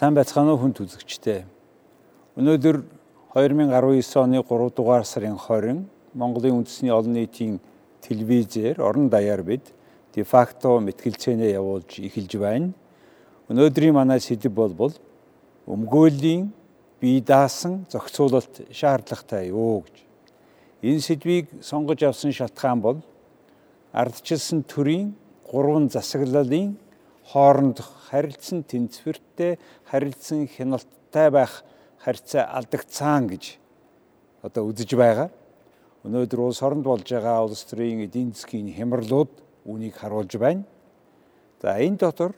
Сайн байцгаана уу хүнд үзэгчдээ. Өнөөдөр 2019 оны 3 дугаар сарын 20 Монголын үндэсний олон нийтийн телевизээр орон даяар бид де факто мэтгэлцээнэ явуулж эхэлж байна. Өнөөдрийн манай сэдэв бол өмгөөлийн бие даасан зохицуулалт шаардлагатай юу гэж. Энэ сэдвийг сонгож авсан шалтгаан бол ардчилсан төрийн гурван засаглалын хоорондох харилцан тэнцвэртэй харилцан хяналттай байх харьцаа алдагцаан гэж одоо үзэж байгаа. Өнөөдөр улс оронд болж байгаа улс төрийн эдийн засгийн хямралууд үүнийг харуулж байна. За энэ дотор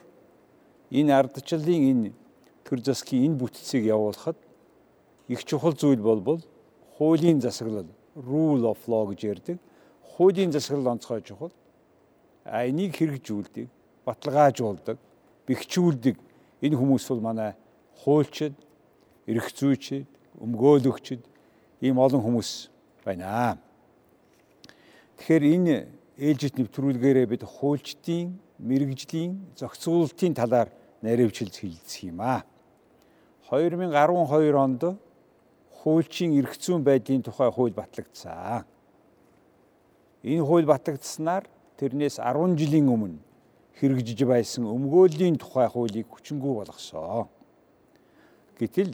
энэ ардчлалын энэ төр засгийн энэ бүтцийг явуулахад их чухал зүйл болбол хуулийн засаглал rule of law гэж ярьдаг. Хуулийн засаглал онцгой чухал. А энийг хэрэгжүүлдэг баталгаажуулдаг, бэхжүүлдэг энэ хүмүүс бол манай хуульчид, эрх зүйчид, өмгөөлөгчид ийм олон хүмүүс байна. Тэгэхээр энэ ээлжит нэвтрүүлгээрээ бид хуульчдын, мэрэгжлийн, зохицуулалтын талаар наривчилж хэлцэх юм аа. 2012 онд хуульчийн эрх зүйн байдлын тухай хууль батлагдсан. Энэ хууль батлагдсанаар тэрнээс 10 жилийн өмнө хэрэгжиж байсан өмгөөлийн тухай хуулийг хүчингү болгосон. Гэтэл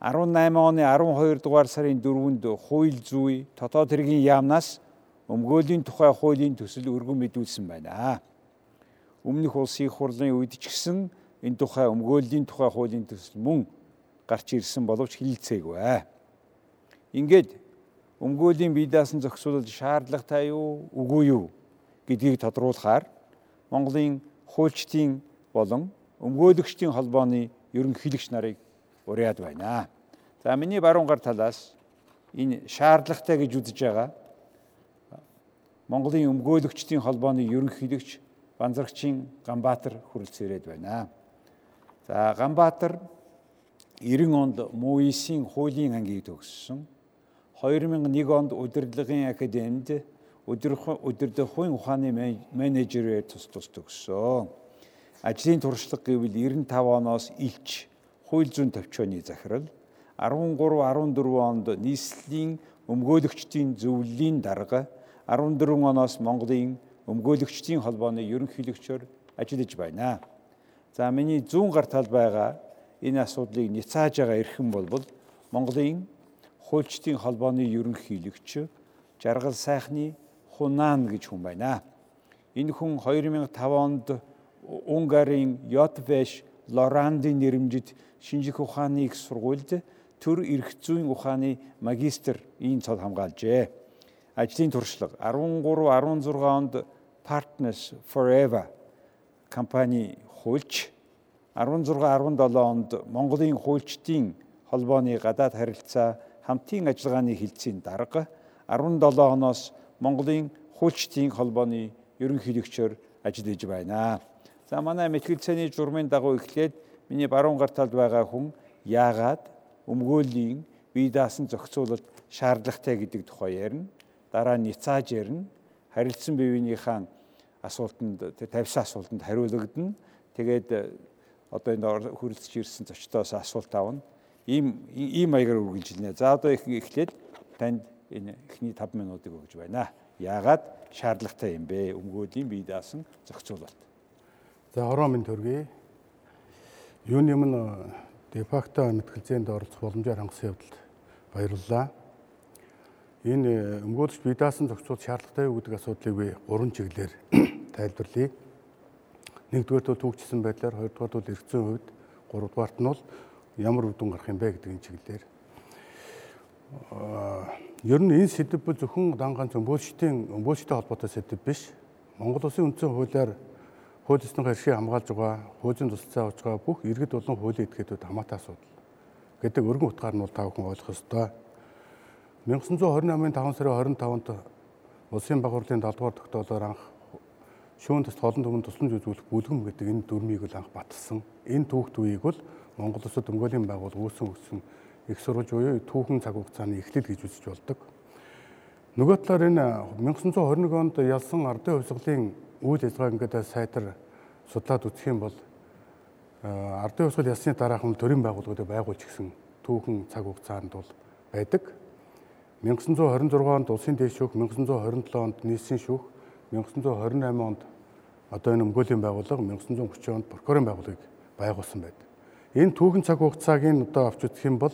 18 оны 12 дугаар сарын 4-нд хууль зүй дотоод хэргийн яамнаас өмгөөлийн тухай хуулийн төсөл өргөн мэдүүлсэн байна. Өмнөх улсын хурлын үед ч гэсэн энэ тухай өмгөөлийн тухай хуулийн төсөл мөн гарч ирсэн боловч хилцээгүй. Ингээд өмгөөлийн бие даасан зохицуулалт шаардлагатай юу, үгүй юу гэдгийг тодруулахаар Монголын хуульчдын болон өмгөөлөгчдийн холбооны ерөнхийлөгч нарыг уриад байна. За миний баруун гар талаас энэ шаардлагатай гэж үзэж байгаа Монголын өмгөөлөгчдийн холбооны ерөнхийлөгч Банзарагчийн Ганбаатар хүрэлцэн ирээд байна. За Ганбаатар 90 онд МУИС-ийн хуулийн ангийг төгссөн. 2001 онд удирдлагын академид удирдлагын ухааны менежерээр тус тус төгссөн. Ажлын туршлага гэвэл 95 оноос илч хууль зүйн төвчөөний захирал 13 14 онд нийслэлийн өмгөөлөгчдийн зөвлөлийн дарга 14 оноос Монголын өмгөөлөгчдийн холбооны ерөнхийлөгчөөр ажиллаж байна. За миний зүүн гар тал байгаа энэ асуудлыг няцааж байгаа эрхэм болбол Монголын хуульчдын холбооны ерөнхийлөгч жаргал сайхны Хунан гэж хүн байна. Энэ хүн 2005 онд Унгарын Йотвеш Лорандын нэрмжид шинжих ухааны их сургуульд төр эрх зүйн ухааны магистр ийм цол хамгаалжээ. Ажлын туршлага 13 16 онд Partners Forever компани хуульч 16 17 онд Монголын хуульчдын холбооны гадаад харилцаа хамтын ажиллагааны хилцээний дарга 17 оноос Монголын хуульчдын холбооны ерөнхийлөгчөөр ажиллаж байна. За манай мэтгэлцээний журмын дагуу эхлээд миний баруун гар талд байгаа хүн яагаад өмгөөлийн бие даасан зохицуулалт шаардлагатай гэдэг тухай ярина. Дараа нь няцааж ярина. Харилцан биеийнхаа асуултанд тавьсан асуултанд хариулагдана. Тэгээд одоо энэ хүрэлцэж ирсэн зочдоос асуулт авна. Ийм ийм маягаар үргэлжилнэ. За одоо их эхлээд танд энэ эхний 5 минутыг өгж байна. Яагаад шаардлагатай юм бэ? Өмгөөдлийн бие даасан зохицуулалт. За ороо минь төргий. Юуны өмнө дефакто мэтгэлзээнд оролцох боломжоор хангасан явдалд баярлалаа. Энэ өмгөөлөгч бие даасан зохицуулалт шаардлагатай юу гэдэг асуудлыг би гурван чиглэлээр тайлбарлая. Нэгдүгээр нь түүхчсэн байдлаар, хоёрдугаар нь эргэцэн хувьд, гуравдугаарт нь бол ямар үр дүн гарах юм бэ гэдэг энэ чиглэлээр Ер нь энэ сэдв бол зөвхөн дангаан өмбөлчтийн өмбөлчтэй холбоотой сэдв биш. Монгол Улсын үндсэн хуулиар хууль ёсны хэршийг хамгаалж байгаа, хуулийн тусалцаа авч байгаа бүх иргэд болон хуулийн этгээдүүд хамаатай асуудал гэдэг өргөн утгаар нь бол та бүхэн ойлгох ёстой. 1928-ын 5 сарын 25-нд Улсын баг хурлын 7 дугаар тогтоолоор анх шүүн төс холон төмөн тусламж үзүүлэх бүлгэм гэдэг энэ дүрмийг л анх баталсан. Энэ түүхт үеийг бол Монгол Улсад өмгөөлийн байгуул үүсэн өгсөн их сурвалж буюу түүхэн цаг хугацааны эхлэл гэж үзэж болдог. Нөгөө талаар энэ 1921 онд ялсан ардын хувьсгалын үйл ажиллагаа ингээд сайтар судлаад үзэх юм бол ардын усгал ясны дараахан төрийн байгууллагуудыг байгуулж гисэн түүхэн цаг хугацаанд бол байдаг. 1926 онд улсын дэш шүүх, 1927 онд нийслэлийн шүүх, 1928 онд одоо энэ өмгөөлийн байгууллага, 1930 онд прокурорын байгууллагыг байгуулсан байдаг. Энэ түүхэн цаг хугацааг нь одоо авч үзэх юм бол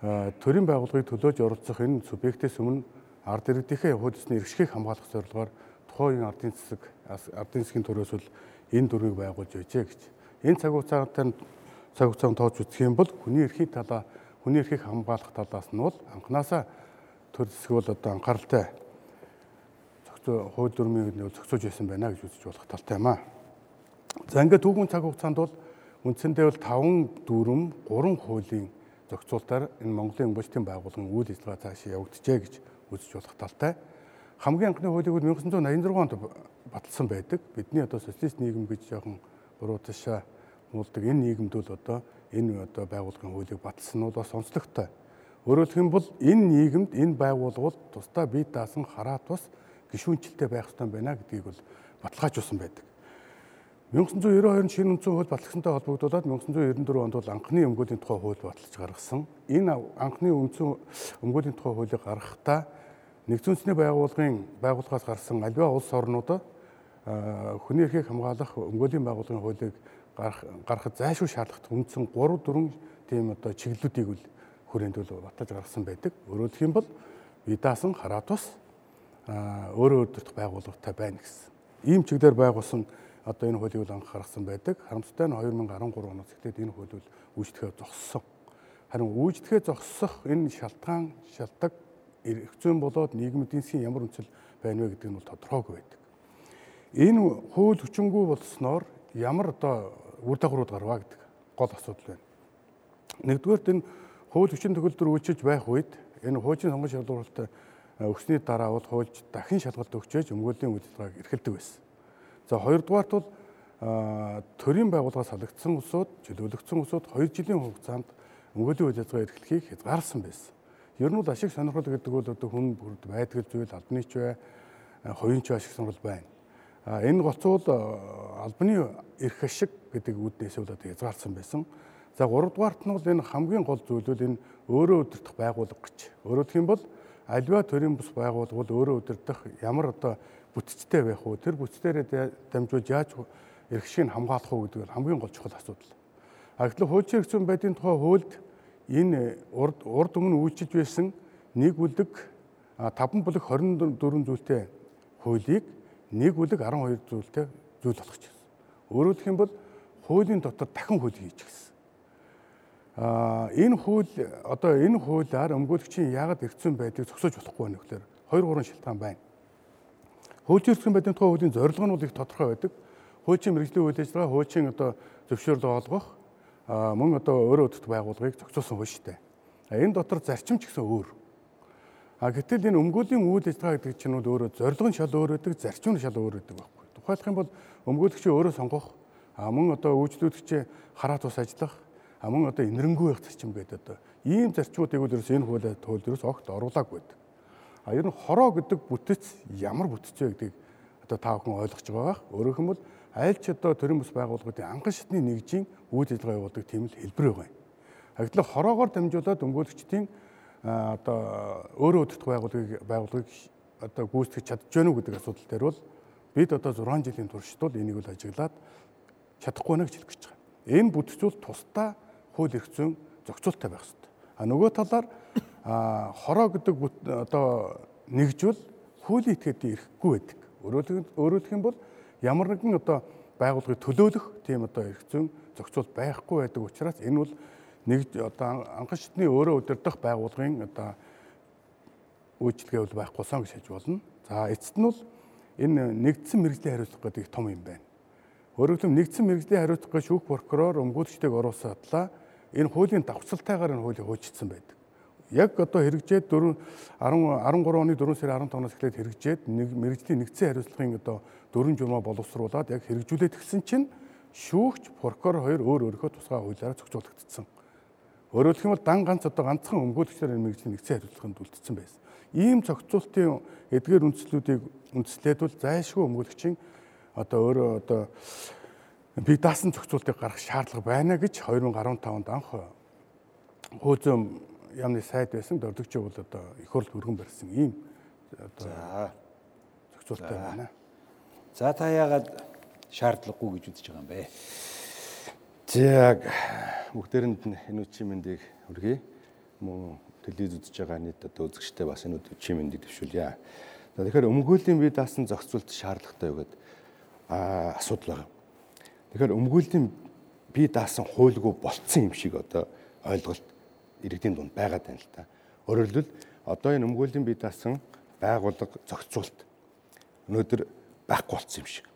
төрийн байгууллагыг төлөөж оролцох энэ субъектээс өмнө ард иргэдийнхээ хуулийн эрхшгийг хамгаалах зорилгоор тухайн ардын засаг, ардын засгийн төрөөс бол энэ дүрмийг байгуулж байжээ гэж. Энэ цаг хугацаанд цаг хугацаанд тоож үзэх юм бол хүний эрхийн талаа, хүний эрхийг хамгаалах талаас нь бол анханасаа төр засаг бол одоо анхааралтай зохицоо хууль дүрмийг нь зохицуулж байсан байна гэж үзэж болох талтай юм аа. За ингээд түүхэн цаг хугацаанд бол үндсэндээ бол 5 дүрм 3 хуулийн зохицуултаар энэ Монголын өмгөөлтийн байгууллагын үйл ажиллагаа цаашаа явагдажээ гэж үзэж болох талтай. Хамгийн анхны хуулийг 1986 онд баталсан байдаг. Бидний одоо социалист нийгэм гэж жоохон буруу ташаа муулдаг энэ нийгэмд бол одоо энэ одоо байгууллагын хуулийг баталсан нь бас онцлогтой. Өөрөөр хэлбэл бол энэ нийгэмд энэ байгууллагууд тусдаа бие даасан хараа тус гişүнчлэлтэй байх ёстой байна гэдгийг бол баталгаажуулсан байдаг. 1992 шинэ үндсэн хууль батлагдсантай холбогдуулаад 1994 онд бол анхны өмгөөлийн тухай хууль баталж гаргасан. Энэ анхны үндсэн өмгөөлийн тухай хуулийг гаргахдаа нэгдсэн үндэсний байгууллагын байгууллагаас гарсан альва улс орнууд хүний эрхийг хамгаалах өмгөөлийн байгууллагын хуулийг гаргахад зайлшгүй шаардлагатай үндсэн 3 4 тийм одоо чиглэлүүдийг үл хүрээнд бол баталж гаргасан байдаг. Өөрөөр хэлэх юм бол видаасан хараа тус өөрөө өөртөө байгууллагатай байна гэсэн. Ийм чиглэлээр байгуулсан одоо энэ хуулийг бол анх гаргасан байдаг. Харамсалтай нь 2013 оноос эхлээд энэ хууль бол үүсдэхээ зогссон. Харин үүсдэхээ зогсох энэ шалтгаан шалтгаан эрх зүйн болоод нийгмийн эдийн ямар үнцэл байна вэ гэдэг нь бол тодорхойгүй байдаг. Энэ хууль хүчингү болсноор ямар одоо үр дагаврууд гарваа гэдэг гол асуудал байна. Нэгдүгээрт энэ хууль хүчин төгөлдөр үйлчилж байх үед энэ хуулийн сонгон шалгуулалтад өгсний дараа бол хуульч дахин шалгалт өгчөөж өмгөөлийн үйлдвэрлэгийг эрхэлдэг байсан. За хоёрдугаарт бол төрийн байгууллагаас халагдсан усууд, чөлөөлөгдсөн усууд 2 жилийн хугацаанд өмгөөлийн үйл ажиллагаа эрхлэхийг хязгаарсан байсан. Ер нь бол ашиг сонирхол гэдэг бол одоо хүн бүрд байдаг зүйл албаны ч бай, хоёрын ч ашиг сонирхол байна. А энэ гоцуул албаны эрх ашиг гэдэг үүднээс бол одоо хязгаарсан байсан. За гуравдугаарт нь бол энэ хамгийн гол зүйл бол энэ өөрөө удирдах байгууллага гэж. Өөрөөр хэлэх юм бол альва төрийн бус байгууллага бол өөрөө удирдах ямар одоо бүтцтэй байх уу? Тэр бүтцээрээ дамжуулж яаж эрх шиг хамгаалах уу гэдэг нь хамгийн гол чухал асуудал. А гэтэл хуучин хэрэгцээ байдгийн тухай хуульд энэ урд урд өмнө үйлчилж байсан нэг бүлэг 5 бүлэг 24 зүйлтэй хуулийг нэг бүлэг 12 зүйлтэй зүйл байна. Өөрөөр хэлэх юм бол хуулийн дотор дахин хууль хийж гисэн. А энэ хууль одоо энэ хуулиар өмгөөлөгчийн яагаад эргэцэн байдгийг зогсоож болохгүй байна гэхээр 2 3 шалтгаан байна. Хуучин эрхлэн байдлын тухай хуулийн зорилго нь бол их тодорхой байдаг. Хуучин мэрэгжлийн үйл ажиллагаа, хуучин одоо зөвшөөрлө олгох мөн одоо өөрөө өдөрт байгууллагыг зохицуулсан хууль шүү дээ. Энэ дотор зарчим ч гэсэн өөр. А гэтэл энэ өмгөөлийн үйл ажиллагаа гэдэг чинь бол өөрөө зорилго нь шал өөр байдаг, зарчим нь шал өөр байдаг байхгүй. Тухайлх юм бол өмгөөлөгчөө өөрөө сонгох, мөн одоо үйлчлүүлэгчээ хараа тус ажиллах, мөн одоо инэрэнгүй байх зарчим гэдэг одоо ийм зарчмуудыг бол ерөөс энэ хуулиар туул ерөөс огт оруулаагүй байдаг. А ер нь хороо гэдэг бүтэц ямар бүтэц вэ гэдгийг одоо та бүхэн ойлгож байгаа. Өөрөөр хэлбэл аль ч одоо төрийн бас байгууллагуудын анхан шатны нэгжийн үйл ажиллагаа явуулдаг тийм л хэлбэр байгаа юм. Хаягдлаа хороогоор дамжуулаад өмгөөлөгчдийн одоо өөрөө өдөртөх байгууллагыг байгууллагыг одоо гүйцэтгэж чадж гэнэ үү гэдэг асуудал дээр бол бид одоо 6 жилийн турш бол энийг л ажиглаад чадахгүй байна гэж хэлэх гэж байгаа. Энэ бүтцүүл тусдаа хууль эрх зүйн зохицуулттай байх хэрэгтэй. А нөгөө талаар хороо гэдэг одоо нэгжүүл хуулийн этгээдийн эрхгүй байдаг. Өөрөөр хэлэх юм бол ямар нэгэн одоо байгууллагыг төлөөлөх тийм одоо эрх зүйн зохицуул байхгүй байдаг учраас энэ бол нэг одоо анхан шатны өөрөө удирдах байгууллагын одоо үйлчлэгээ бол байхгүй сон гэж хэлж болно. За эцэст нь бол энэ нэгдсэн мэрэгжлийн хариуцлага гэдэг том юм байна. Өөрөөр хэлбэл нэгдсэн мэрэгжлийн хариуцлага шүүх прокурор өмгөөлөгчдөг оруулсаадлаа энэ хуулийн давхцалтайгаар энэ хуулийг хуульчилсан байдаг яг одоо хэрэгжээд 4 10 13 оны 4 сарын 15-наас эхлээд хэрэгжээд нэг мэрэгжлийн нэгдсэн хариуцлагын одоо дөрвөн журмаа боловсруулад яг хэрэгжүүлээд эхэлсэн чинь шүүгч прокурор хоёр өөр өөрийнхөө тусгай хуулиараа зохицуулагдсан. Өөрөөр хэлэх юм бол дан ганц одоо ганцхан өмгөөлөгчдөр энэ мэрэгжлийн нэгдсэн хариуцлаганд үлдсэн байсан. Ийм зохицуултын эдгээр үндслүүдийг үндслээд бол зайлшгүй өмгөөлөгчийн одоо өөрөө одоо бие даасан зохицуултыг гаргах шаардлага байна гэж 2015 онд анх хөөзөм яамны сайд байсан дөрдөгч бол одоо их хурл өргөн барьсан ийм одоо зохицуулттай байна. За та яагаад шаардлагагүй гэж үзэж байгаа юм бэ? Яг бүгдээрэнд энэ үчи мэндийг хүргэе. Мөн телевиз үзэж байгаа нийт одоо үзэгчтэй бас энэ үчи мэндийг төвшүүлье. За тэгэхээр өмгөөлийн бие даасан зохицуулт шаардлагатай юу гэдэг аа асуудал байна. Тэгэхээр өмгөөлийн бие даасан хуульгүй болцсон юм шиг одоо ойлголт иргэдийн дунд байгаад байна л та. Өөрөөр хэлбэл одоо энэ өмгөөлийн бие даасан байгууллага зохицуулт өнөөдөр байхгүй болцсон юм шиг.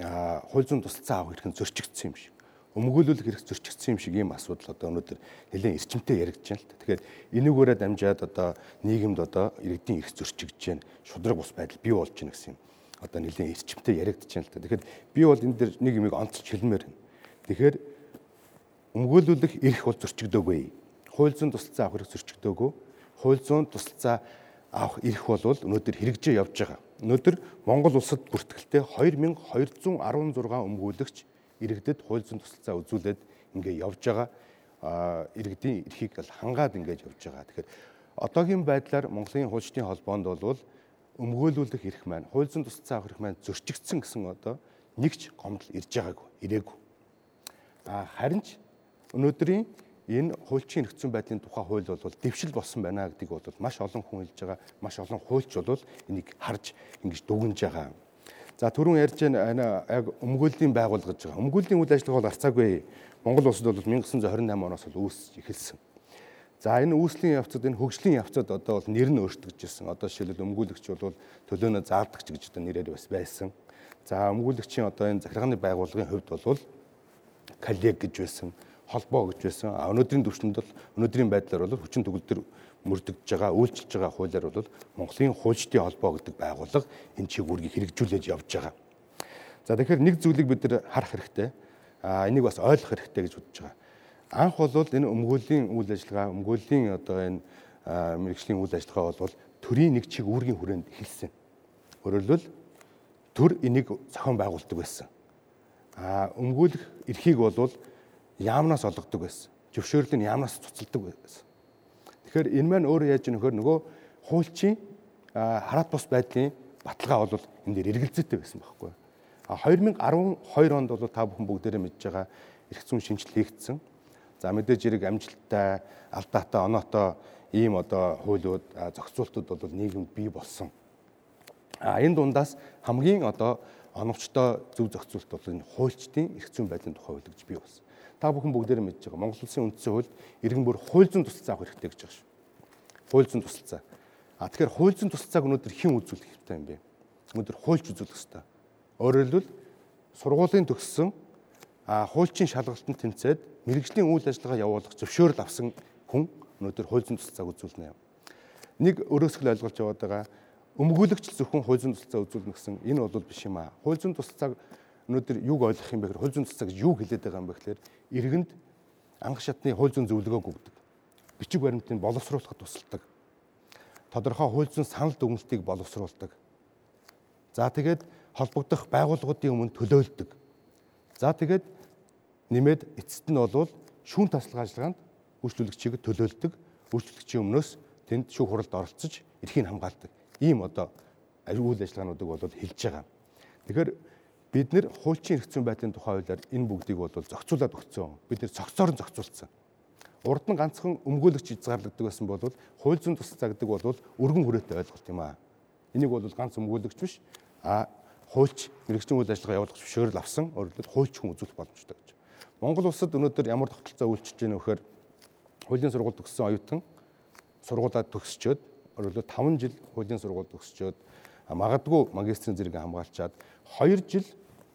Аа хууль зүйн тусалцаа авах хэрэг нь зөрчигдсөн юм шиг өмгөөлүүлэх хэрэг зөрчигдсөн юм шиг ийм асуудал одоо өнөөдөр нэлээд эрчимтэй яригдж байна л та. Тэгэхээр энэгээрээ дамжаад одоо нийгэмд одоо иргэдийн эрх зөрчигдж байна. Шудраг бус байдал бий болж байна гэсэн юм. Одоо нэлээд эрчимтэй яригдж байна л та. Тэгэхээр би бол энэ дэр нэг юмыг онцлж хэлмээр байна. Тэгэхээр өмгөөлүүлэх эрх бол зөрчигдөөгүй. Хууль зүйн тусалцаа авах хэрэг зөрчигдөөгүй. Хууль зүйн тусалцаа авах эрх бол өнөөдөр хэрэгжиж явж байгаа. Өнөөдөр Монгол улсад бүртгэлтэй 2216 өмгөөлөгч иргэдэд хууль зүйн тусалцаа үзүүлээд ингээ явж байгаа иргэдийн эрхийг л хангаад ингэж явж байгаа. Тэгэхээр одоогийн байдлаар Монголын хуульчдын холбоонд бол өмгөөлүүлэх эрх маань хууль зүйн тусалцаа авах эрх маань зөрчигдсөн гэсэн одоо нэгч гомдол ирж байгаагүй, ирээгүй. А харин ч өнөөдрийн энэ хуульчийн нөхцөн байдлын тухай хууль бол дэвшил болсон байна гэдгийг бол маш олон хүн хэлж байгаа, маш олон хуульч бол энийг харж ингэж дүгнж байгаа. За түрүүн ярьж байна яг өмгөөллийн байгуулгаж байгаа. Өмгөөллийн үйл ажиллагаа бол арцаагүй. Монгол улсад бол 1928 оноос л үүсэж эхэлсэн. За энэ үүслийн явцад энэ хөгжлийн явцад одоо бол нэр нь өөрчлөгдөжсэн. Одоо жишээлбэл өмгөөлөгч бол төлөөнөө заардагч гэж одоо нэрээр бас байсан. За өмгөөлөгчийн одоо энэ захиргааны байгууллагын хувьд бол коллег гэж байсан, холбоо гэж байсан. А өнөөдрийн түвшинд бол өнөөдрийн байдлаар бол хүчин төгөлдөр мөрдөгдөж байгаа, үйлчилж байгаа хуулиар бол Монголын хуульчдын холбоо гэдэг байгууллага энэ чиг үүргийг хэрэгжүүлээд явж байгаа. За тэгэхээр нэг зүйлийг бид нар харах хэрэгтэй. А энийг бас ойлгох хэрэгтэй гэж бодож байгаа. Анх бол энэ өмгөөлийн үйл ажиллагаа, өмгөөлийн одоо энэ мэрэгжлийн үйл ажиллагаа бол төрийн нэг чиг үүргийн хүрээнд эхэлсэн. Өөрөлдвөл төр энийг зохион байгуулдаг байсан. А өмгөөлөх эрхийг бол яамнаас олгодог байсан. Зөвшөөрлийг яамнаас цуцалдаг байсан. Тэгэхээр энэ маань өөрөө яаж нөхөр нөгөө хуульчийн хараат бус байдлын баталгаа бол энэ дээр эргэлзээтэй байсан байхгүй. А 2012 онд бол та бүхэн бүгдээрээ мэдж байгаа эрх зүйн шинжил хийгдсэн. За мэдээж хэрэг амжилттай, алдаатай, оноотой ийм одоо хуулиуд зохицуултууд бол нийгэмд бий болсон. А энэ дундаас хамгийн одоо оновчтой зөв зохицуулт бол энэ хуульчдын эрх зүйн байдлын тухай хууль гэж бий болсон та бүхэн бүгдээрээ мэдж байгаа. Монгол улсын үндсэн хуульд иргэн бүр хууль зүйн тусалцаа авах хэрэгтэй гэж байгаа шүү. Хууль зүйн тусалцаа. А тэгэхээр хууль зүйн тусалцааг өнөөдөр хэн үзүүлэх хэрэгтэй юм бэ? Өнөөдөр хуульч үзүүлэх хэрэгтэй. Өөрөөр хэлбэл сургуулийн төгссөн хуульчийн шалгалтанд тэмцээд мэрэгжлийн үйл ажиллагаа явуулах зөвшөөрөл авсан хүн өнөөдөр хууль зүйн тусалцааг үзүүлнэ. Нэг өрөөсгөл ойлгуулж яваад байгаа өмгөөлөгч зөвхөн хууль зүйн тусалцаа үзүүлнэ гэсэн энэ бол биш юм аа. Хууль зүйн тусалцааг өнөөдөр юг ойлгох юм бэ гэхээр хууль зүйн цэцэг гэж юу хэлээд байгаа юм бэ гэхээр иргэнд анх шатны хууль зүйн зөвлөгөөг өгдөг. Бичиг баримтыг боловсруулахад тусалдаг. Тодорхой хууль зүйн санал дүгнэлтийг боловсруулдаг. За тэгээд холбогдох байгууллагуудын өмнө төлөөлдөг. За тэгээд нэмээд эцэст нь бол шүүн таслах ажиллагаанд үйлчлүүлэгчийг төлөөлдөг. Үйлчлүүлэгчийн өмнөөс тэнд шүүх хуралд оролцож эрхийг хамгаалдаг. Ийм одоо үйл ажиллагаануудыг бол хэлж байгаа. Тэгэхээр бид нэр хуульчийн эрх зүйн байдлын тухай хуулиар энэ бүгдийг бол зохицуулаад өгсөн. Бид нэр цогцоор нь зохицуулсан. Урд нь ганцхан өмгөөлөгч хязгаарлагддаг байсан бол хууль зүйн тусалцаа гэдэг бол өргөн хүрээтэй ойлголт юм аа. Энийг бол ганц өмгөөлөгч биш а хуульч мэрэгчлийн үйл ажиллагаа явуулах зөвшөөрөл авсан өөрөлдөд хуульч хүн үзүүлэх боломжтой гэж. Монгол улсад өнөөдөр ямар тогтолцоо үйлчилж байна вэхээр хуулийн сургууль төгссөн оюутан сургуулаа төгсчөөд өөрөлдөд 5 жил хуулийн сургууль төгсчөөд магадгүй магистрийн зэрэг хамгаалчаад 2 жил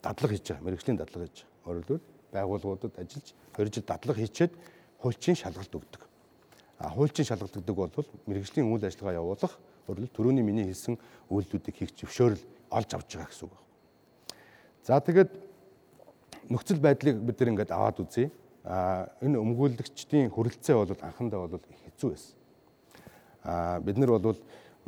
дадлага хийж байгаа. Мэргэжлийн дадлага хийж байгаа. Өөрөлдвөл байгууллагуудад ажиллаж 2 жил дадлага хийчээд хуульчийн шалгалт өгдөг. А хуульчийн шалгалт өгдөг бол мэргэжлийн үйл ажиллагаа явуулах өөрөлдвөл төрөний миний хэлсэн үйлдэлүүдийг хийх зөвшөөрөл олж авч байгаа гэсэн үг байна. За тэгээд нөхцөл байдлыг бид нар ингээд аваад үзье. А энэ өмгөөлөгчдийн хүрэлцээ бол анхандаа бол хэцүү байсан. А бид нар бол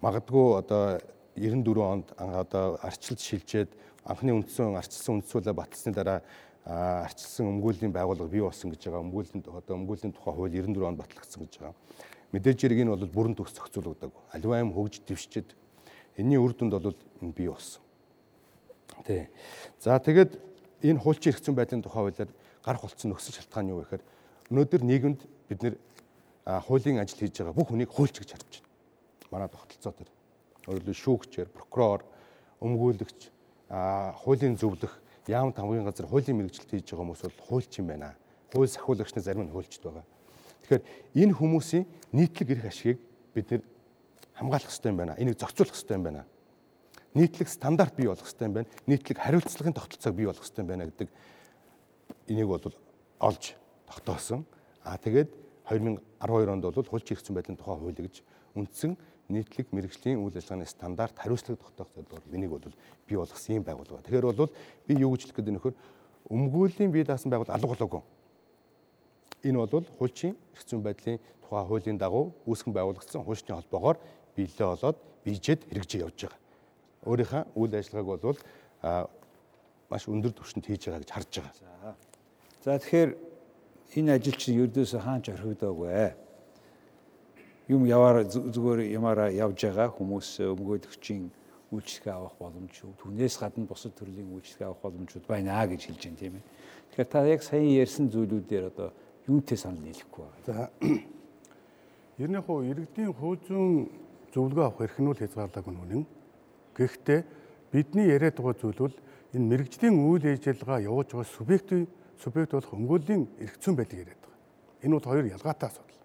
магадгүй одоо 94 онд одоо арчилж шилжээд анхны үндсэн арчилсан үндсүүлээ батлсны дараа арчилсан өмгөөлийн байгууллага бий болсон гэж байгаа. Өмгөөлийн одоо өмгөөлийн тухай хууль 94 онд батлагдсан гэж байгаа. Мэдээж хэрэг энэ бол бүрэн төгс зохицуулагдаагүй. Аливаа юм хөгж дэвшчихэд энэний үр дүнд бол энэ бий болсон. Тий. За тэгээд энэ хуульчин эрхцэн байдлын тухай хуулиар гарах болсон нөхцөл шалтгаан юу гэхээр өнөөдөр нийгэмд бид нэр хуулийн ажил хийж байгаа бүх хүнийг хуульч гэж харж байна. Манай тогтолцоо төр. Өөрөлдөө шүүгчээр, прокурор, өмгөөлөгч, хуулийн зөвлөх, яам тамгийн газар хуулийн мэрэгжилт хийж байгаа хүмүүс бол хуульч юм байна. Хууль сахиулагчны зарим нь хуульчд байгаа. Тэгэхээр энэ хүмүүсийн нийтлэг эрх ашигыг бид нэр хамгаалах хэрэгтэй юм байна. Энийг зохицуулах хэрэгтэй юм байна. Нийтлэг стандарт бий болгох хэрэгтэй юм байна. Нийтлэг хариуцлагын тогтолцоог бий болгох хэрэгтэй юм байна гэдэг энийг бол олж тогтоосон. Аа тэгээд 2012 онд бол хууль чирэгцэн байдлын тухай хууль гэж үндсэн нийтлэг мэрэгжлийн үйл ажиллагааны стандарт хариуцлага тогтоох зорилгоор энийг бол бий болгосон юм байгууллага. Тэгэхээр бол би юу гэж хэлэх гээд нөхөр өмгөөлийн бие даасан байгуул алга болоогүй. Энэ бол хуульчийн эрх зүйн байдлын тухай хуулийн дагуу үүсгэн байгуулагдсан хуульчны холбоогоор биелээ болоод бийжэд хэрэгжиж явж байгаа. Өөрийнхөө үйл ажиллагааг бол маш өндөр түвшинд хийж байгаа гэж харж байгаа. За тэгэхээр энэ ажил чинь ердөөсөө хаач орхигдоогүй юм яваар зүгээр ямаараа явж байгаа хүмүүс өмгөөлөгчийн үйлчлэгээ авах боломжууд түүнээс гадна бусад төрлийн үйлчлэгээ авах боломжууд байна гэж хэлж байна тийм ээ. Тэгэхээр та яг сая ярьсан зүйлүүдээр одоо юунтэй санал нийлэхгүй байна. За Ернийх уу иргэдийн хөөзөн зөвлөгөө авах эрх нь үл хязгаарлаагүй нүнэн. Гэхдээ бидний яриад байгаа зүйл бол энэ мэрэгжлийн үйл ажиллагаа явуулж байгаа субъектийн субъект болох өмгөөлийн эрх зүйн байдлыг яриад байгаа. Энэ бол хоёр ялгаатай асуудал.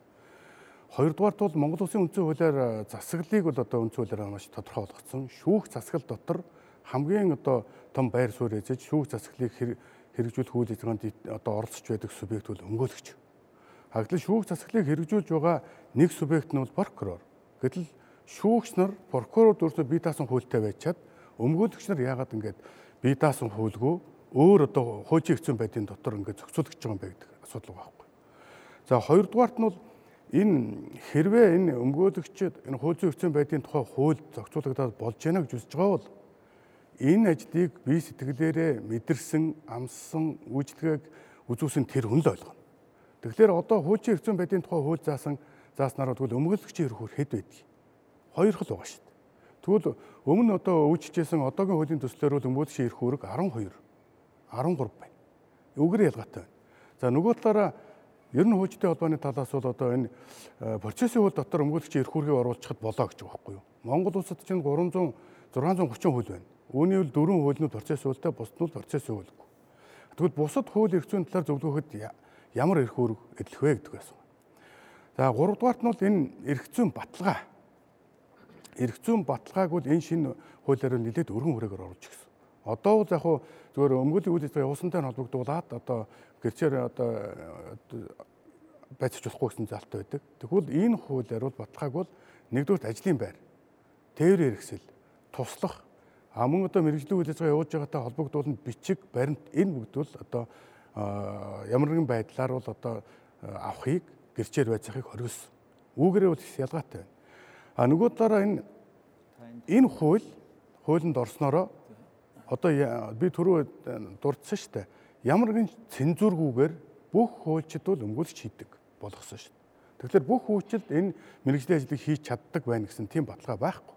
Хоёрдугаарт бол Монгол Улсын үндсэн хуулиар засаглалыг бол одоо үндсэн хуулиар маш тодорхой болгоцсон. Шүүх засаглал дотор хамгийн одоо том байр суурь эзэж шүүх засаглалыг хэрэгжүүлэх үйл ажиллагаанд одоо оролцож байдаг субъект бол өмгөөлөгч. Хагдлын шүүх засаглалыг хэрэгжүүлж байгаа нэг субъект нь бол прокурор. Гэтэл шүүгч нар прокурор өөртөө бие даасан хуультай байчаад өмгөөлөгч нар яагаад ингэж бие даасан хуульгүй өөр одоо хуучин хэвцэн байдлын дотор ингэж зохицуулж байгаа юм бэ гэдэг асуудал байгаа байхгүй. За хоёрдугаарт нь бол энэ хэрвээ энэ өмгөөлөгчд энэ хууль зүйн эрхцэн байдлын тухай хууль зохицуулагдаад болж байна гэж үзэж байгаа бол энэ ажлыг бие сэтгэлээрээ мэдэрсэн, амссан, үйлчлэгийг үзүүлсэн тэр хүн л ойлгоно. Тэгэхээр одоо хуучин эрхцэн байдлын тухай хууль заасан зааснараа тэгвэл өмгөөлөгчийн хөр хэд байдгийг хоёр хэл байгаа шүү дээ. Тэгвэл өмнө одоо үйлчилжсэн одоогийн хуулийн төслөөр бол өмгөөлөгчийн эрх хөрөг 12 13 байна. Үгээр ялгаатай байна. За нөгөө талаараа Ер нь хуучин холбооны талаас бол одоо энэ э, процессын хууль дотор өмгөөлөгчийн эрх үүргийг оруулчихад болоо гэж байгаа байхгүй юу. Монгол улсад чинь 300 630 хууль байна. Үүний үл дөрвөн хууль нь процесс хуультай, бусд нь процесс хуульгүй. Тэгвэл бусад хууль эрх зүйн талаар зөвлөхөд ямар эрх үүрэг эдлэх вэ гэдэг байсан. За 3 дугаарт нь бол энэ эрх зүйн баталгаа. Эрх зүйн баталгааг бол энэ шинэ хуулиар нэлээд өргөн хүрээгээр оруулж ирсэн. Одоо бол яг хуу зүгээр өмгөөллийн үйл ажиллагаа явуулсантай холбогдуулаад одоо гэрчээр одоо байцч болохгүй гэсэн залттай байдаг. Тэгвэл энэ хуулиар бол баталгааг бол нэгдүгээр ажлын байр, тээврийн хэрэгсэл, туслах а мөн одоо мэрэгжлийн үйл ажиллагаа явуулж байгаатай холбогдуулан бичиг, баримт энэ бүгд бол одоо ямар нэгэн байдлаар бол одоо авахыг гэрчээр байцахыг хориглосон. Үүгээрээ бол ялгаатай байна. А нөгөө талаараа энэ энэ хууль хуулинд орсноороо одоо би түрүү дурдсан шүү дээ ямар нэгэн цензургүйгээр бүх хуульчид бол өмгөөлж хийдэг болгосон шүү. Тэгэхээр бүх хүчилд энэ мэрэгжлийн ажлыг хийж чаддаг байна гэсэн тийм баталгаа байхгүй.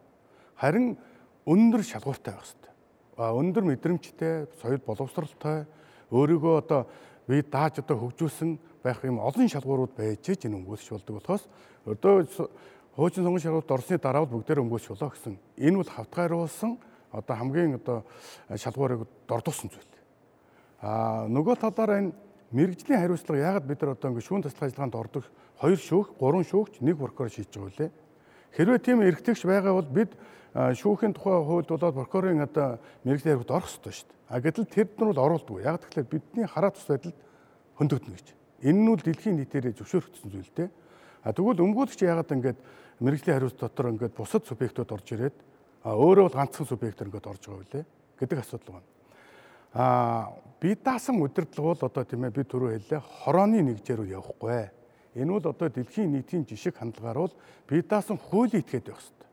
Харин өндөр шалгууртай байх хэрэгтэй. А өндөр мэдрэмжтэй, соёл боловсралтай өөрийгөө одоо би дааж одоо хөгжүүлсэн байх юм олон шалгуурууд байж энэ өмгөөлж болдог болохоос одоо хуучин сонгон шалгуурт орсны дараа бол бүгдээр өмгөөлж болоо гэсэн. Энэ бол хавтгайруулсан одоо хамгийн одоо шалгуурыг дордуулсан зүйл. А нөгөө талаараа энэ мэрэгжлийн хариуцлага яагаад бид нар одоо ингэ шүүн таслах ажиллагаанд ордог хоёр шүүх, гурван шүүгч, нэг прокурор шийдэж байгаа үлээ. Хэрвээ тийм эргэтгч байгаа бол бид шүүхийн тухай хуульд болоод прокурорын одоо мэрэгжлийн хариуцлагад орох ёстой шүү дээ. А гэтэл тэр нар бол оруулдаггүй. Яг тэгэхээр бидний хараа тус байдалд хөндөгдөнө гэж. Энэ нь үл дэлхийн нийтээрээ зөвшөөрөгдсөн зүйл дээ. А тэгвэл өмгөөлөгч яагаад ингэж мэрэгжлийн хариуцлага дотор ингэж бусад субъектууд орж ирээд а өөрөө бол ганцхан субъектор ингэж орж байгаа үлээ гэдэг асуудал байна. А би даасан удирдлага бол одоо тийм ээ би түрүү хэллээ хорооны нэгжээр явахгүй. Энэ бол одоо дэлхийн нийтийн жишг хандлагаар бол би даасан хуулийн этгээд байх хэрэгтэй.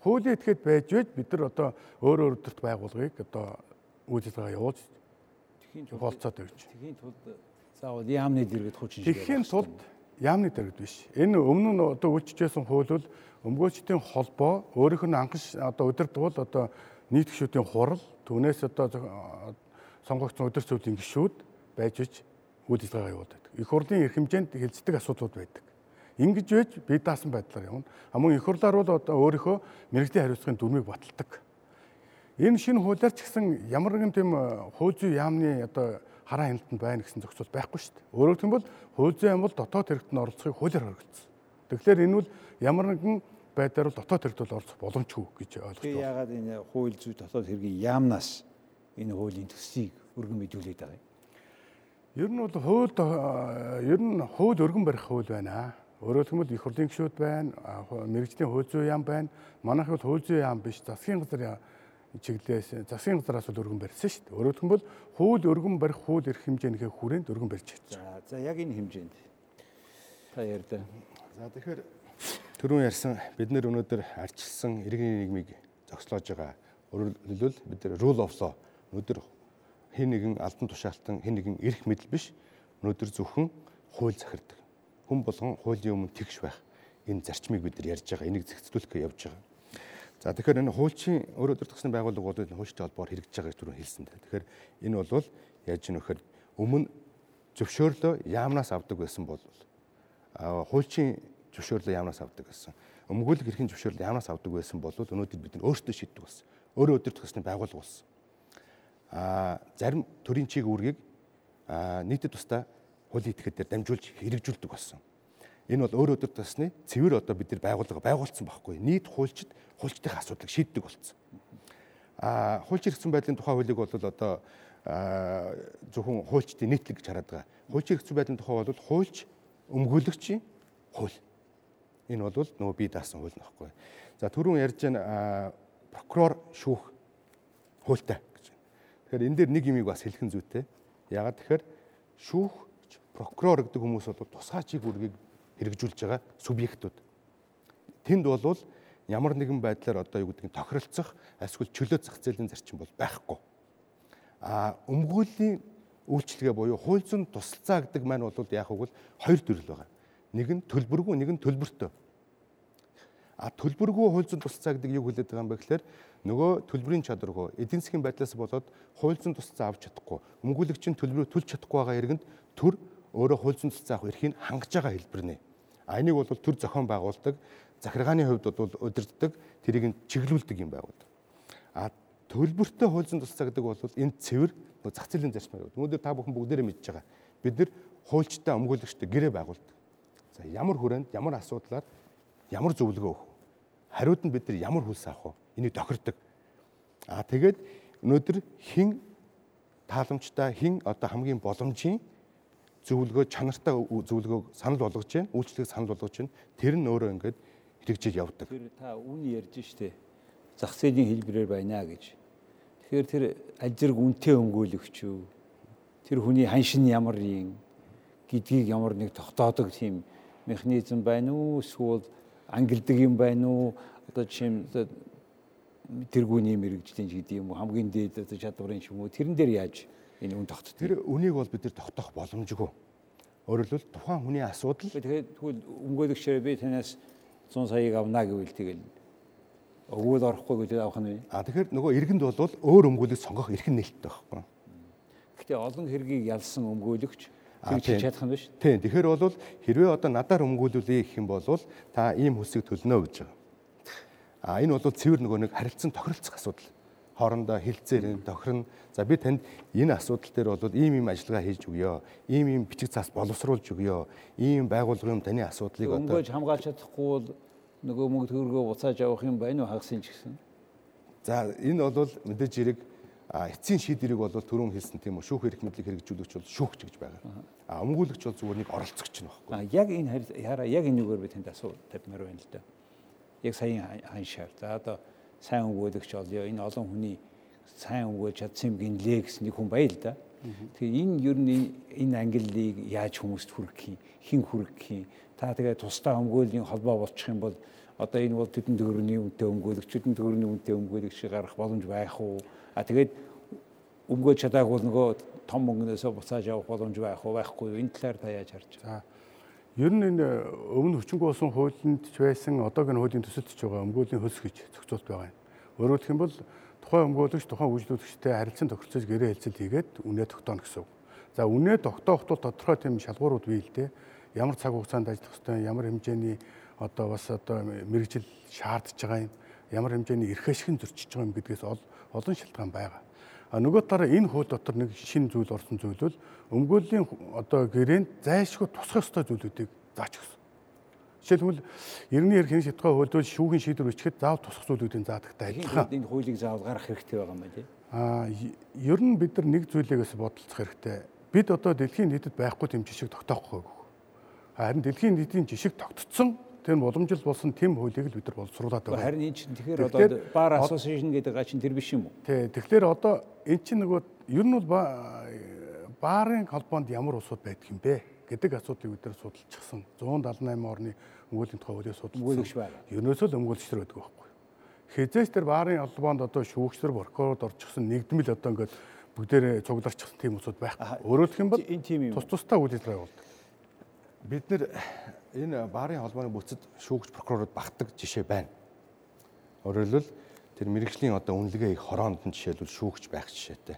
Хуулийн этгээд байж байж бид нар одоо өөр өөр төрт байгууллагыг одоо үйл ажиллагаа явуулж болцоод өгч. Тэхийн тулд заавал яамны дэргэд хучин шиг. Тэхийн тулд яамны дэргэд биш. Энэ өмнө нь одоо үйлчижсэн хууль бол өмгөөлчдийн холбоо өөрийнх нь анхш одоо удирдах бол одоо нийт гишүүдийн хурал түүнээс одоо сонгогдсон удирдах зүйлийн гишүүд байж ич үйл ажиллагаа явуулдаг. Их хурлын эрх хэмжээнд хилцдэг асуудлууд байдаг. Ингэж байж бие даасан байдлаар явна. А мөн их хурлаар бол одоо өөрийнхөө мэрэгжлийн хариуцлагын дүрмийг баталдаг. Энэ шинэ хуулиар ч гэсэн ямар нэгэн тийм хууль зүй яамны одоо хараа хяналтанд байна гэсэн зохицол байхгүй шүү дээ. Өөрөөр хэлбэл хууль зүйн амбал дотоод хэрэгт нь оролцохыг хуулиар хоригдсон. Тэгэхээр энэ бол ямар нэгэн байдлаар дотоод хэрэгт бол оролцох боломжгүй гэж ойлгож байна. Яагаад энэ хууль зүй дотоод хэргийн яамнаас энэ хуулийн төсвийг өргөн мэдүүлээд байгаа юм? Ер нь бол хууль ер нь хууль өргөн барих хууль байна. Өөрөөр хэлбэл их хурлын гишүүд байна, мэрэгжлийн хууль зүйн яам байна. Манайх бол хууль зүйн яам биш, засгийн газар чиглэлээс засгийн газараас бол өргөн барьсан шүү дээ. Өөрөөр хэлбэл хууль өргөн барих хууль эрх хэмжээнийхээ хүрээнд өргөн барьж чадсан. За за яг энэ хэмжээнд та ярьдаа. За тэгэхээр түрүүн ярьсан бид нэр өнөөдөр арчилсан иргэний нийгмийг зогслоож байгаа. Өөрөөр хэлбэл бид rule of law өнөөдөр хэн нэгэн алдан тушаалтан хэн нэгэн эрх мэдэл биш өнөөдөр зөвхөн хууль захирдаг хүн болгон хуулийн өмнө тэгш байх энэ зарчмыг бид нар ярьж байгаа. Энийг зэгцлүүлэхээ явж байгаа. За тэгэхээр энэ хуульчийн өөрөө төртгсөн байгууллага бол хуульчтай холбоор хэрэгжиж байгааг түрүү хэлсэн дээ. Тэгэхээр энэ бол яаж нөхөр өмнө зөвшөөрлөө яамнаас авдаг байсан бол хуульчийн зөвшөөрлөө яамнаас авдаг байсан. Өмгөөлөх эрхийн зөвшөөрлөө яамнаас авдаг байсан бол өнөөдөр бид нар өөрсдөө шийддэг болсон. Өөрөө өдөр төгсний байгууллага болсон. Аа зарим төрийн чиг үүргийг нийтэд тусдаа хуулийн этгээд дээр дамжуулж хэрэгжүүлдэг болсон. Энэ бол өөр өдөр тасны цэвэр одоо бид нар байгууллага байгуулсан байхгүй. Нийт хуульчид хуульчдын асуудлыг шийддэг болсон. А хуульч хэрэгцсэн байдлын тухай хуулийг бол одоо зөвхөн хуульчдын нийтлэг гэж хараад байгаа. Хуульч хэрэгцсэн байдлын тухай бол хуульч өмгөөлөгчийн хууль. Энэ бол нөгөө бие даасан хууль нөхгүй. За түрүүн ярьж байгаа прокурор шүүх хуультай. Тэгэхээр энэ дээр нэг юмыг бас хэлхэн зүйтэй. Ягаад тэгэхээр шүүх прокурор гэдэг хүмүүс бол тусгай чиг үүргийг хэрэгжүүлж байгаа субъектууд. Тэнд бол ямар нэгэн байдлаар одоо юу гэдгийг тохиролцох эсвэл чөлөө зах зээлийн зарчим бол байхгүй. А өмгөөлийн үйлчлэгээ буюу хууль зүйн тусалцаа гэдэг маань бол яг үгэл хоёр төрөл байгаа. Нэг нь төлбөргүй, нэг нь төлбөртэй. А төлбөргүй хууль зүйн тусалцаа гэдэг юу хэлээд байгаа юм бэ гэхээр нөгөө төлбөрийн чадваргүй эдийн засгийн байдлаас болоод хууль зүйн тусалцаа авч чадахгүй, өмгөөлөгч нь төлбөрөө төлж чадахгүй байгаа хэрэгэнд төр өөрөө хууль зүйн цэцэн авах эрхийг хангаж байгаа хэлбэр нэ. А энийг бол төр зохион байгуулдаг, захиргааны хувьд бол удирддаг, тэрийг нь чиглүүлдэг юм байгуулдаг. А төлбөртэй хууль зүйн тусцаа гэдэг бол энэ цэвэр зах зээлийн зарчмаар. Өнөөдөр та бүхэн бүгдээрээ мэдж байгаа. Бид нар хуульчтай өмгөөлөгчтэй гэрээ байгуулдаг. За ямар хүрээнд, ямар асуудлаар ямар зөвлөгөө өгөх вэ? Хариуд нь бид нар ямар хөлс авах вэ? Энийг тохирдог. А тэгээд өнөөдөр хин тааламжтай хин одоо хамгийн боломжийн зөвлөгөө чанартай зөвлөгөөг санал болгож байна, үйлчлэгийг санал болгож байна. Тэр нь өөрөө ингээд хэрэгжиж явдаг. Тэр та үн ярьж штэ. Зах зээлийн хэлбэрээр байна гэж. Тэгэхээр тэр аль зэрэг үнэтэй өмгөөлөгч үү? Тэр хүний ханшин ямар юм гэдгийг ямар нэг тогтоодог тийм механизм байна уу? Эсвэл ангилдаг юм байна уу? Одоо жишээ тэргүүний мэрэгжлийн гэдэг юм уу? Хамгийн дээд одоо чадварын ч уу? Тэрэн дээр яаж энэ үн тогтдог. Тэр үнийг бол бид нар тогтоох боломжгүй. Хэлбэл тухайн хүний асуудал тэгээд тэгвэл өмгөөлөгчөөр би танаас 100 саяыг авна гэвэл тэгэл өгвөл орохгүй гэдэг авах нь. А тэгэхээр нөгөө иргэнд бол өөр өмгөөлөг сонгох эрх нь нээлттэй байхгүй. Гэхдээ олон хэргийг ялсан өмгөөлөгч хийж чадах юм биш. Тийм. Тэгэхээр бол хэрвээ одоо надаар өмгөөлүүлээ гэх юм бол та ийм хүсэг төлнө гэж байгаа. А энэ бол цэвэр нөгөө нэг харилцан тохиролцох асуудал хоорондоо хилцээр тохирно. За би танд энэ асуудал дээр бол ийм ийм ажиллагаа хийж өгье. Ийм ийм бичиг цаас боловсруулж өгье. Ийм байгуулгын таны асуудлыг одоо өнгөж хамгаалж чадахгүй бол нөгөө мөнгө төгрөгөө буцааж авах юм байна уу хагасын ч гэсэн. За энэ бол мэдээж хэрэг эцсийн шийдвэрийг бол түрүүн хэлсэн тийм үү шүүх эрх мэдлийг хэрэгжүүлэгч бол шүүгч гэж байгаа. А өмгөөлөгч бол зүгээр нэг оролцогч нь баггүй. А яг энэ хараа яг энэгээр би танд асуу тавьмаар байна л да. Яг саяын ханшаар. За одоо сайн өнгөөлөгч олё. Энэ олон хүний сайн өнгөөлж чадсан юм гинлээ гэсэн нэг хүн баял да. Тэгээ энэ ер нь энэ ангиллыг яаж хүмүүст хүргэх юм? Хэн хүргэх юм? Та тэгээ тусдаа өнгөөлийн холбоо болчих юм бол одоо энэ бол тэдэн төгрөгийн үнэтэй өнгөөлөгч, тэдэн төгрөгийн үнэтэй өнгөөлөгч гарах боломж байх уу? А тэгээд өнгөөж чадаагүй нөгөө том мөнгнөөсөө буцааж явах боломж байх уу байхгүй юу? Энэ талаар та яаж харж байна? За. Ер нь энэ өмнө хүчингү болсон хуулинд ч байсан одоогийн хуулийн төсөлд ч байгаа өмгөөлийн хөлс гэж зохицуулт байгаа юм. Өөрөөр хэлэх юм бол тухайн өмгөөлөгч тухайн үйлчлүүлэгчтэй харилцан тохирцож гэрээ хэлцэл хийгээд үнэ тогтооно гэсэн үг. За үнэ тогтоох тул тодорхой тийм шалгуурууд бий л дээ. Ямар цаг хугацаанд ажиллах ёстой, ямар хэмжээний одоо бас одоо мэрэгжил шаардж байгаа юм, ямар хэмжээний эрх ашиг зөрчиж байгаа юм гэдгээс олон шалтгаан байгаа. А нөгөө талаараа энэ хууль дотор нэг шинэ зүйл орсон зүйл бол өмгөөлийн одоо гэрээнд зайлшгүй тусах ёстой зүйлүүдийг заач өгсөн. Жишээлбэл 90-р хэн шатгаа хууль бол шүүхийн шийдвэр өчгөд заав тусах зүйлүүдийн заадагтай адилхан. Энэ хуулийг заавал гаргах хэрэгтэй байгаа юм байна тий. А ер нь бид нар нэг зүйлээс бодолцох хэрэгтэй. Бид одоо дэлхийн нийтэд байхгүй тийм жишг тогтоохгүй. Харин дэлхийн нийтийн жишг тогтцсон тэр боломжил болсон тэм хуулийг л бид нар боловсруулад байгаа. Харин энэ чинь тэгэхээр одоо бар association гэдэг га чинь тэр биш юм уу? Тий. Тэгэхээр одоо эн чинь нөгөө ер нь бол баарын холбоонд ямар улсууд байдаг юм бэ гэдэг асуудлыг бид нар судалчихсан. 178 орны өмгөөлийн тухай хуулийг судалсан. Ернөөсөө л өмгөөлөгчдөр байдаг байхгүй. Хизээч тэр баарын холбоонд одоо шүүгчдэр прокурорд орчихсон нэгдмэл одоо ингээд бүгдээрээ цугларчихсан тийм улсууд байхгүй. Өөрөөр хэлэх юм бол тус тустай үйл ажиллагаа болдог. Бид нэр энэ баарын холбооны бүтэд шүүгч прокурорууд багтдаг жишээ байна. Өөрөөр хэлбэл тэр мэрэгжлийн одоо үнэлгээ их хороонд нь жишээлбэл шүүгч байх жишээтэй.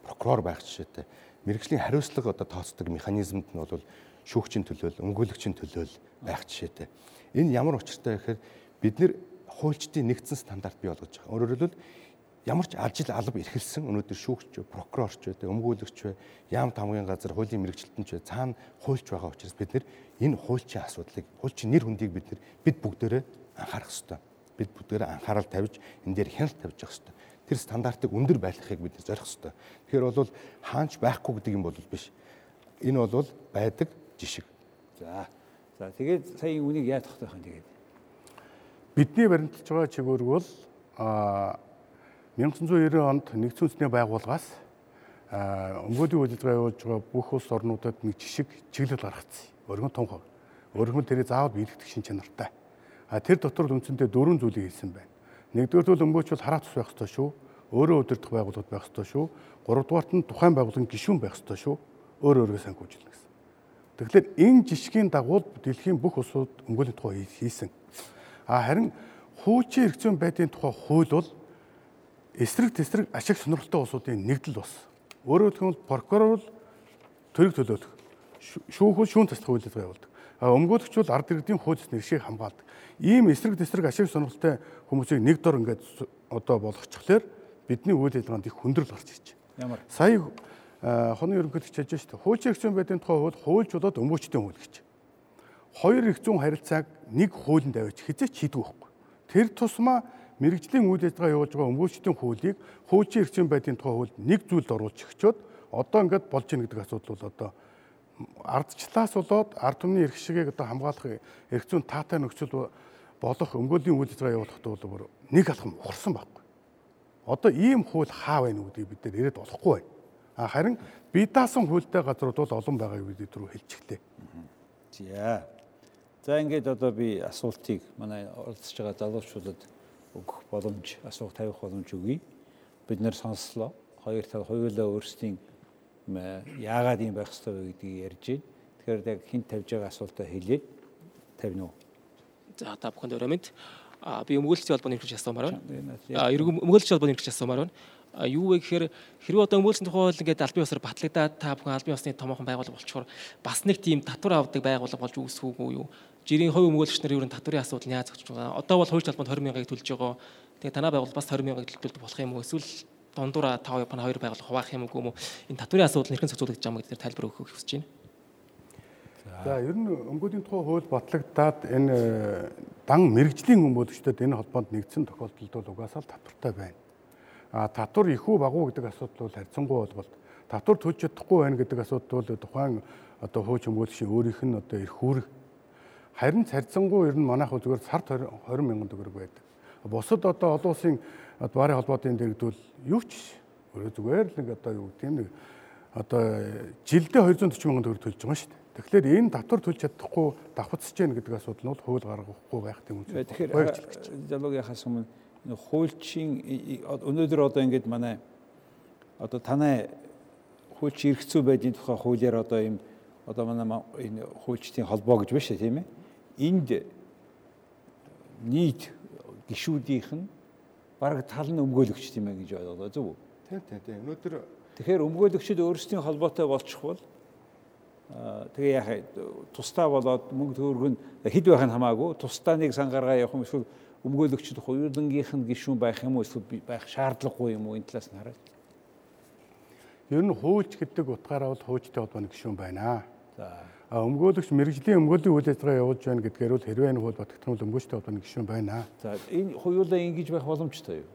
Прокурор байх жишээтэй. Мэрэгжлийн хариуцлага одоо тооцдог механизмд нь бол шүүгчийн төлөөл, өмгөөлөгчийн төлөөл байх жишээтэй. Энэ ямар учиртай гэхээр бид нэр хуульчдын нэгдсэн стандарт бий болгож байгаа. Өөрөөр хэлбэл ямар ч ажил алба эрхэлсэн өнөөдөр шүүгч, прокурорч байдаг, өмгөөлөгч бай, яам тамгийн газар хуулийн мэрэгчлэлтэн ч цаана хуульч байгаа учраас бид энэ хуульчийн асуудлыг, хуульчийн нэр хүндийг бид нэр бид бүгдээрээ анхаарах ёстой. Бид бүгдээрээ анхаарал тавьж энэ дээр хяналт тавьж явах ёстой. Тэр стандартыг өндөр байлгахыг бид зорих ёстой. Тэгэхээр бол хаанч байхгүй гэдэг юм бол биш. Энэ бол байдаг жишг. За. За тэгээд сая үнийг яаж тогтоох юм тэгээд? Бидний баримталж байгаа чиглэл бол а 1990 онд нэгдсэн үндэсний байгууллагаас өмгөөдийн үйл ажиллагаа явуулж байгаа бүх улс орнуудад нэг жишг чиглэл гаргацсан. Өргөн тунхаг. Өргөн тэрийг заавал биелэгдэх шин чанартай. А тэр дотор үндсэндээ дөрвөн зүйлийг хэлсэн байна. Нэгдүгээр нь өмгөөч бол хараа тус байх ёстой шүү. Өөрөө удирдах байгууллагууд байх ёстой шүү. Гуравдугаарт нь тухайн байгууллагын гишүүн байх ёстой шүү. Өөр өөргөө санхүүжилнэ гэсэн. Тэгэхээр энэ жишгийн дагуу дэлхийн бүх улсууд өмгөөлийн тухай хийсэн. А харин хуучин эрх зүйн байдлын тухай хууль бол эсрэг тесрэг ашиг сонирхолтой улсуудын нэгдэл бас. Өөрөөр хэлбэл прокурор бол төрөг төлөөлөх. Шүүхэл шүүн таслах үйл ажиллагаа явуулдаг. А өмгөөлөгч бол ард иргэдийн хууль нэршийг хамгаалдаг. Ийм эсрэг тесрэг ашиг сонирхолтой хүмүүсийг нэг дор ингээд одоо болгочихлоор бидний үйл ажиллагаанд их хүндрэл гарч ирж байна. Сая хоны ерөнхийлөгч хэлж. Хуучин эрх зүйн байдлын тухай хууль хуульч болоод өмгөөчтийн хууль гэж. Хоёр эрх зүйн харилцааг нэг хуулинд авч хизээч хийдэг байхгүй. Тэр тусмаа мэрэгжлийн үйл ажиллагаа явуулж байгаа өмгөөлчдийн хуулийг эрх зүйн байдлын тухай хуульд нэг зүйлд оруулж өгчөөд одоо ингээд болж ийн гэдэг асуудал бол одоо ардчлаас болоод ард түмний эрх шигийг одоо хамгаалах эрх зүйн таатай нөхцөл болох өмгөөлийн үйл ажиллагаа явуулахдаа бол нэг алхам ухарсан байхгүй. Одоо ийм хууль хаа байна гэдгийг бид нэр яриад болохгүй байна. А харин бие даасан хуультай газрууд бол олон байгааг бид рүү хэлчихлээ. За. За ингээд одоо би асуултыг манай оролцож байгаа залуучуудад өгөх боломж, асуух тавих боломж өгье. Бид нэр сонслоо. Хоёр тал хоёулаа өөрсдийн яагаад юм байх ёстой вэ гэдгийг ярьж байна. Тэгэхээр яг хинт тавьж байгаа асуултаа хэлээд тавина уу? За та бүхэнд өрөө мэд. А би өмгөөлөгчийн холбооны хэрэгч асуумаар байна. А өмгөөлөгчийн холбооны хэрэгч асуумаар байна. А юу вэ гэхээр хэрвээ одоо өмгөөлсөн тухай хууль ингээд албан ёсоор батлагдаад та бүхэн албан ёсны томоохон байгууллага болчихоор бас нэг тийм татвар авдаг байгууллага болж үүсэх үү юу? Жирийн хувь өмгөөлөгч нар ер нь татварын асуудал нь яаж зохицож байгаа. Одоо бол хувьч талбанд 20 мянгаыг төлж байгаа. Тэгээ танаа байгууллага бас 20 мянгаыг төлдөг болох юм уу? Эсвэл дундуура 5 япон 2 байгууллага хуваах юм уу? Энэ татварын асуудал нэрхэн зохицуулагдаж байгаа гэдэг тайлбар өгөхөг хүсэж байна. За ер нь өмгөөдийн тухай хууль батлагдаад энэ э, дан мэрэгжлийн өмгөөлөгчдөд энэ холбоонд нэгдсэн тохиолдолд бол угаасаа татвартай байна. А татвар их үү багуу гэдэг асуудал бол харьцангуй болбол татвар төлж чадахгүй байна гэдэг асуудал бол тухайн одоо хууч өмгөөлөгчийн өөрийнх нь одоо эрх үүрэг Харин царьцангуй ер нь манайх зүгээр сард 20 мянган төгрөг байдаг. Бусад одоо олон улсын баарын холбоотын дэргэдүүл юу ч өөрөө зүгээр л нэг одоо юу гэдэг нэг одоо жилдээ 240 мянган төгрөг төлж байгаа шүү дээ. Тэгэхээр энэ татвар төлж чадахгүй давхацж гэнэ гэдэг асуудал нь бол хууль гаргахгүй байх тийм үү. Тэгэхээр залуугийнхаас өмнө хуулийн өнөөдөр одоо ингээд манай одоо танай хуульч эргэцүү байдгийн тухай хуулиар одоо ийм одоо манай энэ хуульчдын холбоо гэж байна шүү тийм ээ. Энд нийт гişүүдийнх нь бараг тал нь өмгөөлөгч тийм ээ гэж ойлголоо зөв үү? Тийм тийм тийм. Өнөөдөр тэгэхээр өмгөөлөгчд өөрсдийн холбоотой болчихвол тэгээ яах тусдаа болоод мөнгө төгрөг нь хэд байх нь хамаагүй тусдаа нэг сангаргаа явах юм эсвэл өмгөөлөгчд хоёулангийнх нь гишүүн байх юм уу эсвэл байх шаардлагагүй юм уу энэ талаас нь хараад. Ер нь хуульч гэдэг утгаараа бол хуульчтай холбооны гишүүн байна. За. Өмгөөлөгч мэрэгжлийн өмгөөлийн үйл ажиллагаа явуулж байна гэдгээр бол хэрвээ энэ хууль батгтсан бол өмгөөлөгчтэй холбооны гишүүн байна. За энэ хоёулаа ингэж байх боломжтой юу?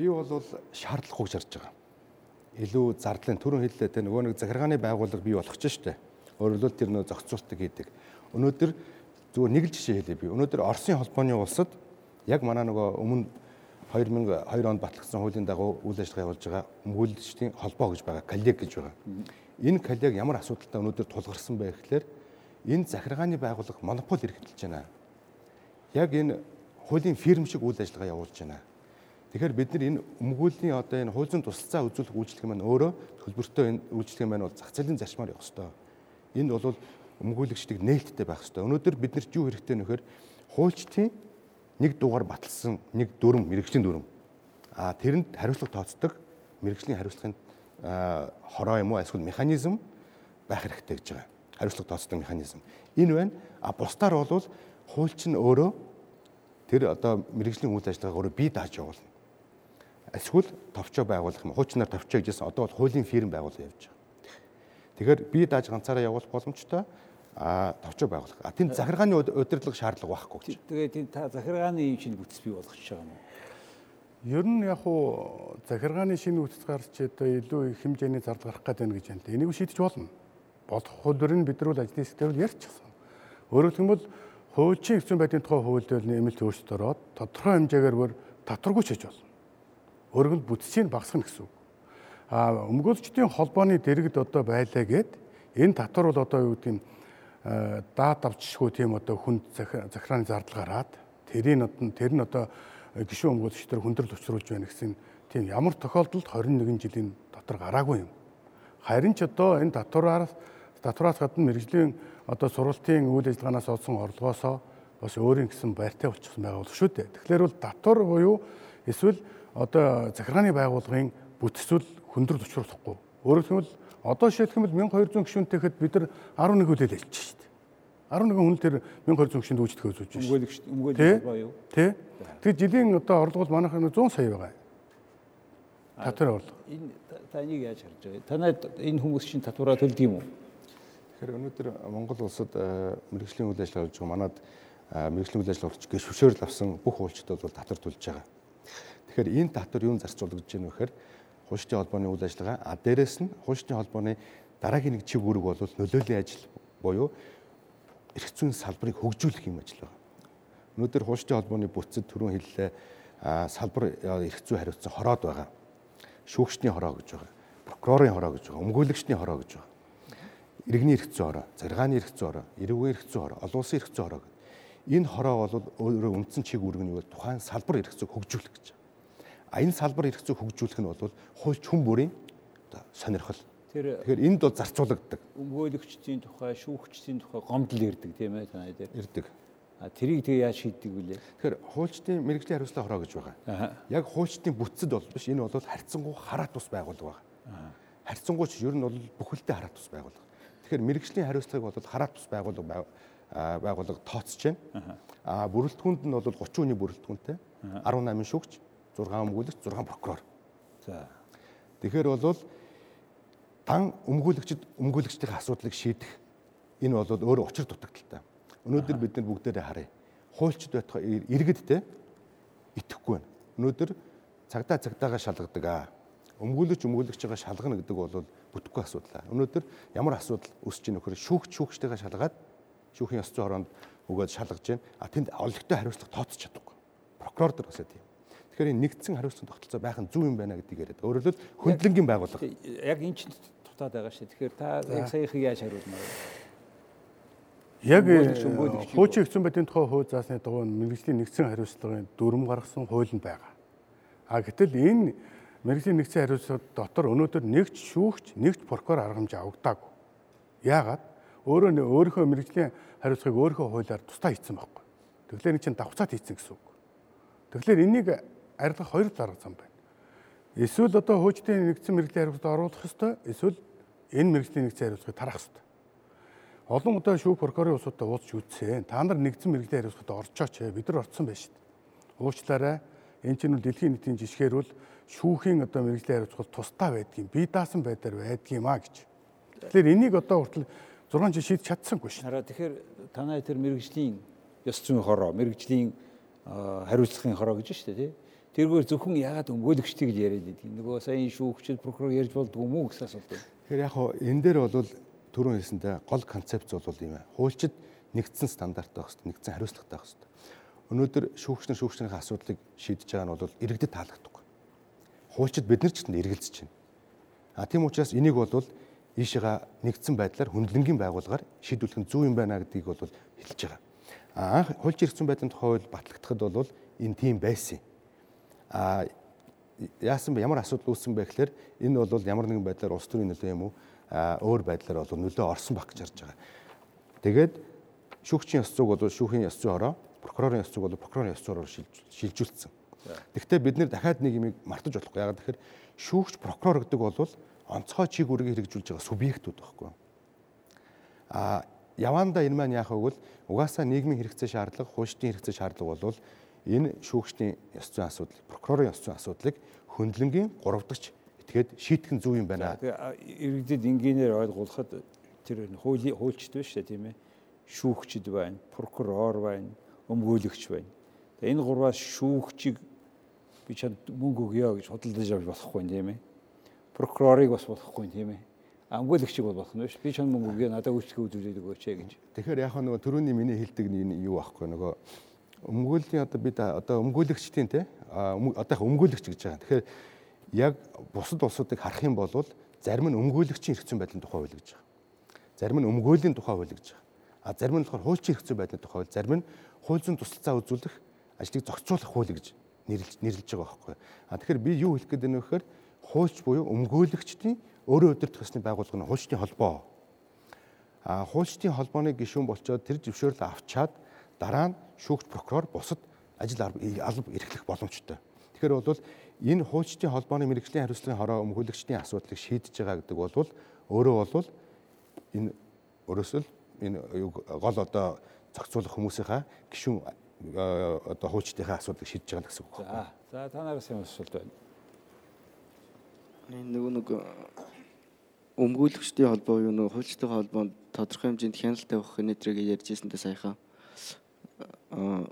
Би бол шаардлагагүй харж байгаа. Илүү зардлын төрөн хэллээ те нөгөө нэг захиргааны байгууллага бий болгож штэ. Өөрөөр хэлбэл тэр нөө зохицуултыг хийдэг. Өнөөдөр Зүгээр нэг л жишээ хэлье би. Өнөөдөр Оросын холбооны улсад яг манай нөгөө өмнө 2002 онд батлагдсан хуулийн дагуу үйл ажиллагаа явуулж байгаа өмгөөлөгчдийн холбоо гэж байгаа, коллег гэж байгаа. Энэ коллег ямар асуудалтай өнөөдөр тулгарсан бэ гэхлээр энэ захиргааны байгууллага монопол эрхэлж байна. Яг энэ хуулийн фирм шиг үйл ажиллагаа явуулж байна. Тэгэхээр бид нар энэ өмгөөлийн одоо энэ хууль зүйн тусалцаа үзүүлэх үйлчлэг маань өөрөө төлбөртэй энэ үйлчлэг маань бол зах зээлийн зарчмаар явах хэрэгтэй. Энд бол өмгөөлөгчдийг нээлттэй байх хэрэгтэй. Өнөөдөр биднэрт юу хэрэгтэй нөхөр хуульчдын нэг дугаар баталсан нэг дүрм мэрэгжлийн дүрм. А тэрэнд хариуцлага тооцдог мэрэгжлийн хариуцлагын хороо юм уу эсвэл механизм байх хэрэгтэй гэж байгаа. Хариуцлага тооцдог механизм. Энэ байна. А бусдаар бол хуульч нь өөрөө тэр одоо мэрэгжлийн үйл ажиллагааг өөрөө бие дааж явуулна. Эсвэл товчоо байгуулах юм. Хуучнаар товчоо гэжсэн одоо бол хуулийн фирм байгуулах явж байгаа. Тэгэхээр бие дааж ганцаараа явуулах боломжтой а товчоо байгуулах. А тэнд захиргааны удирдлага шаардлага байхгүй гэж. Тэгээд энэ та захиргааны юм шинэ бүтц бий болгочихж байгаа юм уу? Ер нь яг уу захиргааны шинэ бүтц гарч одоо илүү их хэмжээний зардал гарах гэдэг байна гэж байна. Энийг шийдэж болно. Болох хуулбар нь бид бол ажлын хэсгээр ярьчихсан. Өөрөөр хэлбэл хуучин хэвцэн байдлын тухай бол нэмэлт өөрчлөлт ороод тодорхой хэмжээгээр бүр татваргүй ч хийж болно. Өөрөөр хэлбэл бүтцийг багасгах гэсэн үг. А өмгөөлчдийн холбооны дэргэд одоо байлаа гэд энэ татвар бол одоо юу гэдэг нь даад авчшгүй тийм одоо хүнд захирааны зардал гараад тэрийн одоо тэр нь одоо гişүүн өмгөөлөгчдөр хүндрэл учруулж байна гэсэн тийм ямар тохиолдолд 21 жилийн дотор гараагүй юм. Харин ч одоо энэ татвараар татвараас гадна мэрэгжлийн одоо сургалтын үйл ажиллагаанаас олсон орлогоосоо бас өөрийн гэсэн байртай болчихсон байгаа бол шүү дээ. Тэгэхээр бол татвар буюу эсвэл одоо захиргааны байгууллагын бүтцэл хүндрэл учруулахгүй. Өөрөөр хэлбэл Одоо бол 1200 гишүүнтэй хэд бид нар 11 хүлээл хэлж шүү дээ. 11 хүн тэр 1200 гишүүнд үүсдэх үзүүлж байна. Өмгөөлөгч өмгөөлөх боо юу? Тэ. Тэгэхээр жилийн одоо орлого бол манайх 100 сая байгаа. Татвар орлого. Энэ та энийг яаж харж байгаа? Танад энэ хүмүүс чинь татвараа төлдөг юм уу? Тэгэхээр өнөөдөр Монгол улсад мэрэгжлийн үйл ажиллагаа хийж байгаа манад мэрэгжлийн үйл ажиллагаа орчих гэж зөвшөөрөл авсан бүх уулчтууд бол татвар төлж байгаа. Тэгэхээр энэ татвар юун зарцуулагдаж байна вэ гэхээр хуульчдын холбооны үйл ажиллагаа а дээрэс нь хуульчдын холбооны дараагийн нэг чиг үүрэг бол нөлөөллийн ажил буюу эрх зүйн салбарыг хөгжүүлэх юм ажил байна. Өнөөдөр хуульчдын холбооны бүтцэд түрүүн хэллээ салбар эрх зүй хариуцсан хороод байгаа. Шүүгчдийн хороо гэж байгаа. Прокурорын хороо гэж байгаа. Өмгөөлөгчдийн хороо гэж байгаа. Иргэний эрх зүй хороо, заргааны эрх зүй хороо, эрүүгийн эрх зүй хороо, олон улсын эрх зүй хороо гэдэг. Энэ хороо бол өөрөө үндсэн чиг үүрэг нь бол тухайн салбар эрх зүйг хөгжүүлэх гэж А энэ салбар эрх зүйг хөгжүүлэх нь бол хуульч хүн бүрийн сонирхол. Тэр Тэгэхээр энд бол зарцуулагддаг. Өмгөөлөгчдийн тухай, шүүгчдийн тухай гомдол ирдэг тийм ээ танай дээр. Ирдэг. А тэрийг тэгээ яаж шийддэг вүлээ? Тэгэхээр хуульчдын мэрэгжлийн хариуцлага хороо гэж байгаа. Яг хуульчдын бүтцэд бол биш энэ бол харьцангуй хараат тус байгууллага байна. Харьцангуйч ер нь бол бүхэлдээ хараат тус байгууллага. Тэгэхээр мэрэгжлийн хариуцлагыг бол хараат тус байгууллага байгууллага тооцож байна. А бүрэлдэхүүнд нь бол 30 хүний бүрэлдэхүүнтэй 18 шүүгч 6 өмгөөлөгч 6 прокурор. За. Тэгэхээр бол дан өмгөөлөгчд өмгөөлөгчдийн асуудлыг шийдэх энэ бол өөр учир дутагдaltaй. Өнөөдөр бид нар бүгдээрээ харъя. Хуульчд байтугай иргэдтэй итгэхгүй байна. Өнөөдөр цагдаа цагдаагаа шалгадаг аа. Өмгөөлөгч өмгөөлөгчөөгөө шалгана гэдэг бол бүтэхгүй асуудал. Өнөөдөр ямар асуудал үүсэж ийн нөхөр шүүгч шүүгчтэйгээ шалгаад шүүхийн ёс зүйн хороонд өгөөд шалгаж байна. А тэнд олигтой хариуцлага тооцож чадахгүй. Прокурор дөр бас тийм. Тэгэхээр нэгдсэн хариуцсан тогтолцоо байх нь зөв юм байна гэдгийг яриад. Өөрөөр хөндлөнгийн байгууллага. Яг энэ чинь дутаад байгаа шүү. Тэгэхээр та яг саяхыг яаж хариулмаа вэ? Яг хуучин хэвцэн байдлын тухай хууль заасны дагуу мэрэгжлийн нэгдсэн хариуцлагын дүрм гаргасан хууль нь байгаа. А гэтэл энэ мэрэгжлийн нэгдсэн хариуцлага дотор өнөөдөр нэгч шүүгч, нэгч прокурор арга хэмжээ авагдаагүй. Яагаад? Өөрөө өөрийнхөө мэрэгжлийн хариуцлагыг өөрийнхөө хуулиар тусдаа хийсэн байхгүй. Тэгэхээр энэ чинь давхцаад хийсэн гэсэн үг. Тэгэхээр энийг арилгах хоёр дарга зам байна. Эсвэл одоо хуучдын нэгдсэн мэрэгжлийн хариуцлагад оруулах ёстой, эсвэл энэ мэрэгжлийн нэгдсэн хариуцлагыг тарах ёстой. Олон удаа шүүх прокурорын усуудаа уулзч үзсэн. Та нар нэгдсэн мэрэгжлийн хариуцлагад орчооч. Бид нар орцсон байж шүү дээ. Уучлаарай. Энэ чинь дэлхийн нийтийн жишгээр бол шүүхийн одоо мэрэгжлийн хариуцлага тусдаа байдгийн бие даасан байдлаар байдгиймаа гэж. Тэгэхээр энийг одоо хүртэл 6 жил шийдэж чадсангүй шин. Хараа тэгэхээр танай тэр мэрэгжлийн ёс зүйн хороо, мэрэгжлийн хариуцлагын хороо гэж шүү дээ тий. Тэргээр зөвхөн яагаад өмгөөлөгчтэй гэж яриад байдаг. Нөгөө саяын шүүгчд прокурор ярьж болдгоо мүү гэсэн асуулт байна. Тэгэхээр яг хоо энэ дээр бол түрүүн хэлсэнтэй гол концепц бол юм аа. Хуульчид нэгдсэн стандарттай байх хэрэгтэй, нэгдсэн хариуцлагатай байх хэрэгтэй. Өнөөдөр шүүгчнэр шүүгчнэрийн асуудлыг шийдэж байгаа нь бол иргэдэд таалагдах хуульчид бид нар ч гэсэн эргэлзэж байна. А тийм учраас энийг бол ийшээга нэгдсэн байдлаар хүндлэнгийн байгууллагаар шийдвэрлэх нь зөв юм байна гэдгийг бол хэлж байгаа. А анх хуульч ирсэн байдлын тухай хууль батлагдахад бол энэ тийм байсан. А яасан бэ ямар асуудал үүссэн бэ гэхээр энэ бол ямар нэгэн байдлаар улс төрийн нөлөө юм уу өөр байдлаар бол нөлөө орсон баг гэж харж байгаа. Тэгээд шүүгчийн ёс зүйг бол шүүхийн ёс зүйн ороо, прокурорын ёс зүйг бол прокурорын ёс зүйроор шилжүүлсэн. Тэгвэл бид нэр дахиад нэг юм мартаж болохгүй. Ягаад тэгэхээр шүүгч прокурор гэдэг бол онцгой чиг үүргийг хэрэгжүүлж байгаа субъектүүд байхгүй. А яванда энэ маань яах вэ гэвэл угаасаа нийгмийн хэрэгцээ шаардлага, хуульчдын хэрэгцээ шаардлага бол энэ шүүгчдийн ёс зүйн асуудал, прокурорын ёс зүйн асуудлыг хөндлөнгийн 3 дахь этгээд шийтгэх нь зөв юм байна. Иргэдэд энгийнээр ойлгуулахад тэр хуулийн хуульчд шүү дээ тийм ээ. Шүүгчд байна, прокурор байна, өмгөөлөгч байна. Энэ гурваас шүүгчийг би чад мөнгө өгье гэж худалдаж авч болохгүй тийм ээ. Прокурорыг бас болохгүй тийм ээ. Амгуулагчийг бол болох нь биш. Би чанд мөнгө өгье надад үйлчлэг үзүүлээд өгөөч гэж. Тэгэхээр яг нөгөө төрөний миний хэлдэг нь юу аахгүй нөгөө өмгөөлийн одоо бид одоо өмгөөлөгчдийн те одоо өмгөөлөгч гэж байгаа. Тэгэхээр яг бусад улсуудыг харах юм бол зарим нь өмгөөлөгчийн хэрэгцээ байдлын тухай хууль гэж байгаа. Зарим нь өмгөөлийн тухай хууль гэж байгаа. А зарим нь болохоор хуульчийн хэрэгцээ байдлын тухай хууль, зарим нь хууль зүйн тусалцаа үзүүлэх ажлыг зохицуулах хууль гэж нэрлэж нэрлэж байгаа байхгүй. А тэгэхээр би юу хэлэх гээд байна вэ гэхээр хуульч буюу өмгөөлөгчдийн өөрөө өдөрт төсний байгууллага нь хуульчдын холбоо. А хуульчдын холбооны гишүүн болчоод тэр зөвшөөрөл авчаад дараа нь шүүгч прокурор бусад ажил алба эрхлэх боломжтой. Тэгэхээр бол энэ хуульчдын холбооны мэрэгжлийн хариуцлагын хороо өмгөөлөгчдийн асуудлыг шийдэж байгаа гэдэг бол өөрөө бол энэ өрөөсөл энэ гол одоо зохицуулах хүмүүсийнхаа гишүүн одоо хуульчдынхаа асуудлыг шийдэж байгаа гэсэн үг байна. За та нараас юм асуулт байна. Энэ нөгөө нэг өмгөөлөгчдийн холбоо юу нөгөө хуульчдын холбоонд тодорхой хэмжээнд хяналт тавих нэтрийг ярьж ирсэнтэй саяхан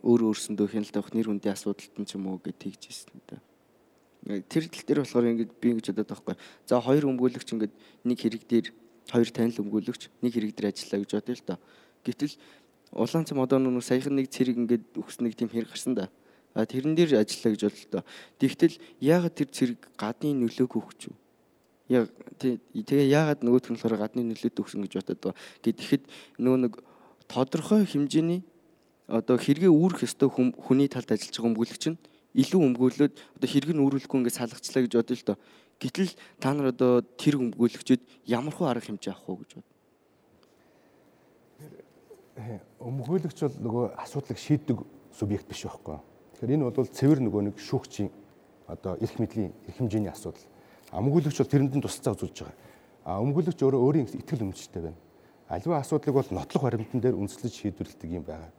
өөр өөрсөндөө хяналт тавих нэр хүндийн асуудалт нь ч юм уу гэж тэгж ирсэн дээ. Тэр тал дээр болохоор ингэж би ингэж бодоод байхгүй. За хоёр өмгөөлөгч ингэж нэг хэрэг дээр хоёр танил өмгөөлөгч нэг хэрэг дээр ажиллаа гэж бодъё л доо. Гэтэл улаан цам одоо нүг саяхан нэг цэрэг ингээд өгсөн нэг тийм хэрэг гарсан да. А тэрэн дээр ажиллаа гэж бодлоо. Тэгтэл яагаад тэр цэрэг гадны нөлөөг өгч юу? Яг тэгээ яагаад нөгөөх нь болохоор гадны нөлөөд өгсөн гэж бодоод байгаа. Гэтэхэд нөгөө нэг тодорхой хэмжээний одоо хэрэгээ үүрэх ёстой хүний талд ажиллаж байгаа өмгөөлөгч нь илүү өмгөөлөөд одоо хэрэг нь үүрүүлэхгүй ингээд салгачлаа гэж бодъё л доо. Гэтэл та нар одоо тэр өмгөөлөгчөд ямар хөө арга хэмжээ авах уу гэж бод өмгөөлөгч бол нөгөө асуудлыг шийддэг субъект биш байхгүй. Тэгэхээр энэ бол цэвэр нөгөө нэг шүүгчийн одоо эрх мэдлийн эрх хэмжээний асуудал. Өмгөөлөгч бол тэрэнд нь тусалцаа үзүүлж байгаа. А өмгөөлөгч өөрөө өөрийн итгэл үнэмшилтэй байна. Аливаа асуудлыг бол нотлох баримтан дээр үндэслэж шийдвэрлэдэг юм байна.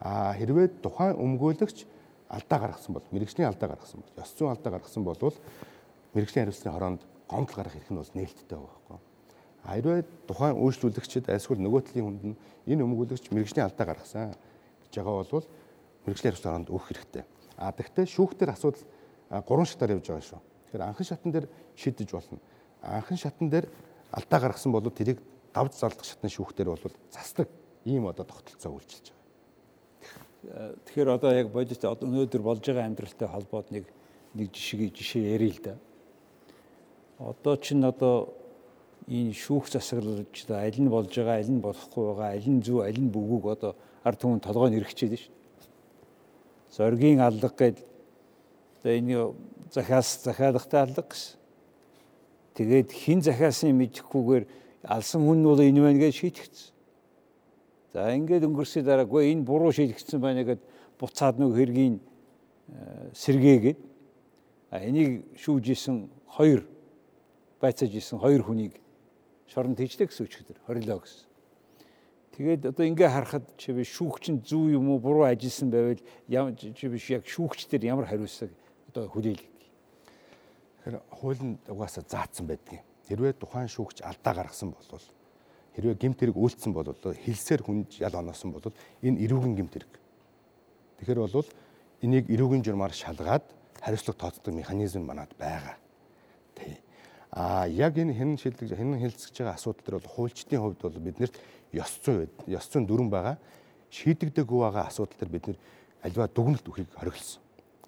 Хэрвээ тухайн өмгөөлөгч алдаа гаргасан бол мэрэгжлийн алдаа гаргасан бол ёс зүйн алдаа гаргасан бол мэрэгжлийн хариуцлагын хороонд гомдол гаргах эрх нь бол нээлттэй байгаа байхгүй. Хэрвээ тухайн үйлчлүүлэгчид альсгүй нөгөө талын хүнд нь энэ өмгөөлөгч мэрэгжлийн алдаа гаргасан гэж байгаа бол мэрэгжлийн ресторанд өгөх хэрэгтэй. А тэгвэл шүүхтэр асуудал гурван шатаар явж байгаа шүү. Тэгэхээр анхан шатан дээр шийдэж болно. Анхан шатан дээр алдаа гаргасан бол тэрийг давж зарлах шатны шүүхтэр бол засдаг ийм одоо тогтолцоо үйлчилж. Тэгэхээр одоо яг бодит өнөөдөр болж байгаа амьдралтай холбоод нэг нэг жишээ жишээ ярил л да. Одоо чинь одоо энэ шүүх засаглалч аль нь болж байгаа, аль нь болохгүй байгаа, аль нь зөв, аль нь бөгөөг одоо ард түмэн толгойн хэрэгчээд шүү. Зоргийн алга гээд одоо энэ захиас захиалгатай алга гэсэн. Тэгээд хин захиасын мэдэхгүйгээр алсан хүн нь бол энэ байна гэж шийтгэсэн. За ингээд өнгөрсөй дараагүй энэ буруу шийдэгдсэн байна гэд буцаад нэг хэргийн э, сэргээгээд энийг шүүж исэн хоёр байцааж исэн хоёр хүнийг шоронд хийжлээ гэсэн өчигдөр хорилоо гэсэн. Тэгээд одоо ингээ харахад чи биш шүүгч нь зүү юм уу буруу ажилласан байвал чи биш яг шүүгчдэр ямар хариуцлага одоо хүлээлгэх. Тэгэхээр хуулийн угаасаа заасан байдгийг. Хэрвээ тухайн шүүгч алдаа гаргасан бол хэрвээ гемт хэрэг үйлцсэн бол хэлсээр хүнж ял оноосон бол энэ эрүүгийн гемт хэрэг. Тэгэхээр бол энийг эрүүгийн журмаар шалгаад хариуцлага тооцдог механизм манад байгаа. Тий. А яг энэ хэн шилдэг хэн хэлцэж байгаа асуудал төр бол хуульчдын хувьд бол биднэрт ёс зүйн ёс зүйн дүрэн байгаа шийдэгдэггүй байгаа асуудал төр бид нэр альва дүгнэлт үхийг хориглосон.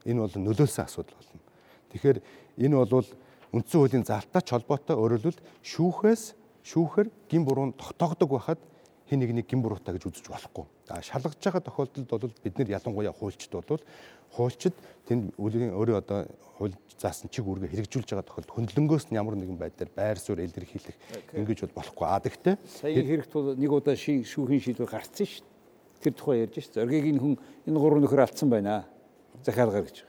Энэ бол нөлөөлсөн асуудал болно. Тэгэхээр энэ бол үндсэн хуулийн залтаач холбоотой өөрөлдвөл шүүхээс шүүхэр гин буруу тогтоогдог байхад хин нэг нэг гин буруутай гэж үзэж болохгүй. А шалгаж байгаа тохиолдолд бол бид нэр ялангуяа хуульчд бол хуульчид тэнд үлийн өөрөө одоо хууль заасан чиг үүргээ хэрэгжүүлж байгаа тохиолдолд хөндлөнгөөс нь ямар нэгэн байдлаар байр суурь илэрхийлэх ингэж бол болохгүй. А тэгтээ сая хэрэгт бол нэг удаа шүүхийн шийдвэр гарцсан шүү дээ. Тэр тухай ярьж дээ. Зоргийг хүн энэ гурван нөхөр алдсан байна. Захиалгаар гэж.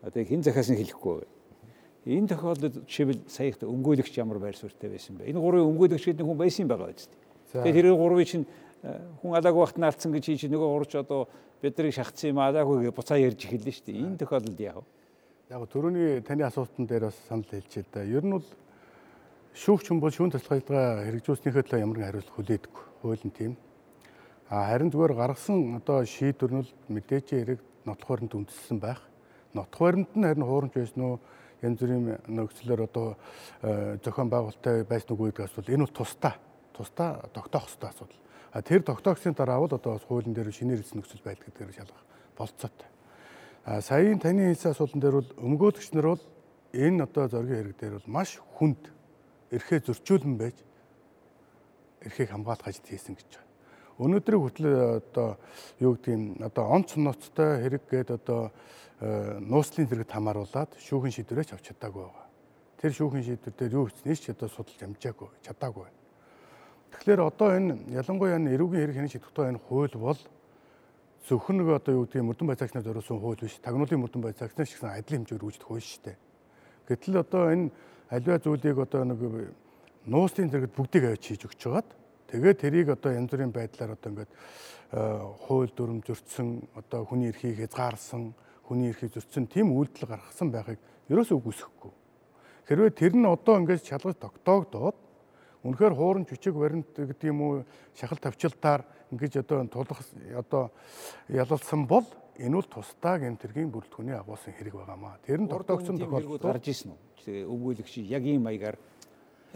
Одоо хин захиас нь хэлэхгүй. Энэ тохиолдолд жишээлбэл саяхт өмгөөлөгч ямар байр суурьтай байсан бэ? Энэ гурвын өмгөөлөгч гэдэг хүн байсан байгаа биз дээ. Тэгээд тэр гурвын чинь э, хүн алаагүй багт наалцсан гэж хийж нөгөө гурч одоо биднийг шахацсан юм алаагүй гэж буцаа ярьж эхэллээ шүү дээ. Энэ тохиолдолд яах вэ? Яг түрүүний таны асуултан дээр бас санал хэлчихээ да. Ер нь бол шүүгч хүн бол шүүн тасалгаалгаа хэрэгжүүлснийхээ төлөө ямар нэгэн хариуцлага хүлээдэг. Хууль нь тийм. А харин зүгээр гаргасан одоо шийдвэр нь мэдээж хэрэг нотлох баримт үндэслэн байх. Нотлох баримт нь харин хуурамч байсан уу? Янз бүрийн нөхцлөөр одоо э, зохион байгуулалттай байсан уу гэдэг асуулт энэ бол тусдаа тусдаа тогтоох хэрэгтэй асуудал. Тэр тогтоогсны дараа бол одоо хуулийн дээр шинээр хэлсэн нөхцөл байдал гэдгээр шалгах болцоотой. А саяын таны хэлсэн асуултан дээр бол өмгөөлөгч нар бол энэ одоо зоргийн хэрэг дээр бол маш хүнд эрхээ зөрчүүлэн байж эрхийг хамгаалах ажил хийсэн гэж байна. Өнөөдрийг хүртэл одоо юу гэдэг юм одоо онц ноцтой хэрэг гээд одоо э, нууцлын зэрэгт хамааруулад шүүхэн шийдвэрээ авч чадаагүй байгаа. Тэр шүүхэн шийдвэр дээр юу хийснээс ч одоо судалж амжаагүй, чадаагүй. Тэгэхээр одоо энэ ялангуяа энэ эрүүгийн хэрэг хянах шийдвэртэй энэ хууль бол зөвхөн нэг одоо юу гэдэг мөрдөн байцаагчнаар зориулсан хууль биш. Тагнуулын мөрдөн байцаагчнаас ч гэсэн адилхан хэмжээр үүсгэх хууль шүү дээ. Гэтэл одоо энэ аливаа зүйлийг одоо нэг нууцын зэрэгт бүгдийг авч хийж өгч жагаад тэгээд тэрийг одоо янз бүрийн байдлаар одоо ингээд хууль дүрм зөрчсөн одоо хүний эрхийг хязгаарлсан хүний эрхийг зөрчсөн тийм үйлдэл гаргасан байхыг ерөөсөө үгүйсэхгүй. Хэрвээ тэр нь одоо ингээд шалгаж тогтоогдоод Үнэхээр хуурын жижиг баримт гэдэг юм уу шахал тавчилтаар ингэж одоо тулах одоо ялалсан бол энэ бол тусдаа гэмтэргийн бүрэлдэхүүний агуулсан хэрэг байгаамаа. Тэр нь тогтоогдсон тохиолдолд гарч ирсэн үү? Өгөөлөгч яг ийм маягаар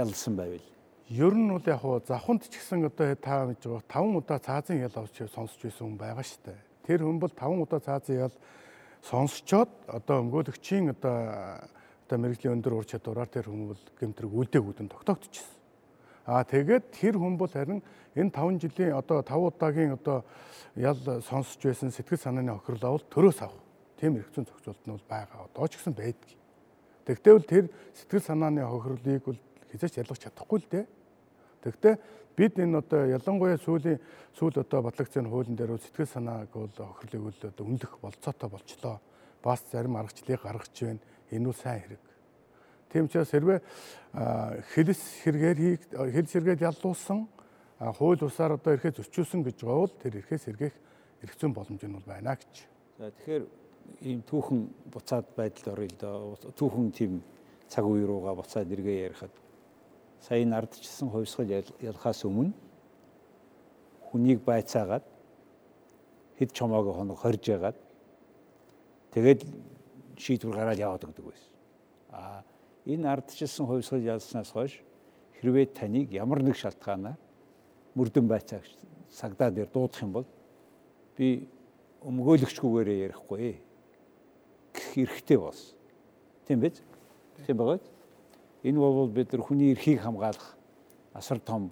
ялалсан байвал. Ер нь бол яг хуу завханд ч гэсэн одоо та гэж байгаа 5 удаа цаазын ял авч сонсч байсан хүн байгаа шүү дээ. Тэр хүн бол 5 удаа цаазын ял сонсчоод одоо өмгөөлөгчийн одоо одоо мэрэгжлийн өндөр ур чадвараар тэр хүн бол гэмтрэг үлдээгүүдэн тогтоогдчихсон. Аа тэгээд тэр хүн бол харин энэ 5 жилийн одоо 5 удаагийн одоо ял сонсож байсан сэтгэл санааны охирлоо бол төрөөс авах. Тийм эрх зүйн зохицуулт нь бол байгаа. Одоо ч гэсэн байдаг. Тэгвэл тэр сэтгэл санааны охирлыг бол хязгаарч ялгах чадахгүй л дээ. Тэгвэл бид энэ одоо ялангуяа сүүлийн сүүл одоо батлагцын хуулийн дээр сэтгэл санааг бол охирлыг бол одоо үнэлэх болцоотой болчлоо. Бас зарим аргачлалыг гаргаж байна. Энэ бол сайн хэрэг. Тийм учраас хэрвээ хэлс хэрэгээр хэлс хэрэгэд яллуулсан хууль усаар одоо ирэхэд зөрчүүлсэн гэж байгаа бол тэр ирэхээс сэргээх эрх зүйн боломж нь бол байна гэж. За тэгэхээр ийм түүхэн буцаад байдалд орё л доо. Түүхэн тийм цаг үе руугаа буцаад эргээ ярихад сая нардчсан хувьсгал ялхаас өмнө хүнийг байцаагаад хэд чомоог хоног хорж ягаад тэгээд шийдвэр гараад яваад өгдөг байсан. Аа энэ ардчилсан хувьсгал ялснаас хойш хэрвээ таныг ямар нэг шалтгаанаар мөрдөн байцаагч сагдаа дээр дуудах юм бол би өмгөөлөгчгүйгээрээ ярихгүй гэх эрхтэй болсон. Тийм биз? Тийм байгаа. Энэ бол бид нар хүний эрхийг хамгаалах асар том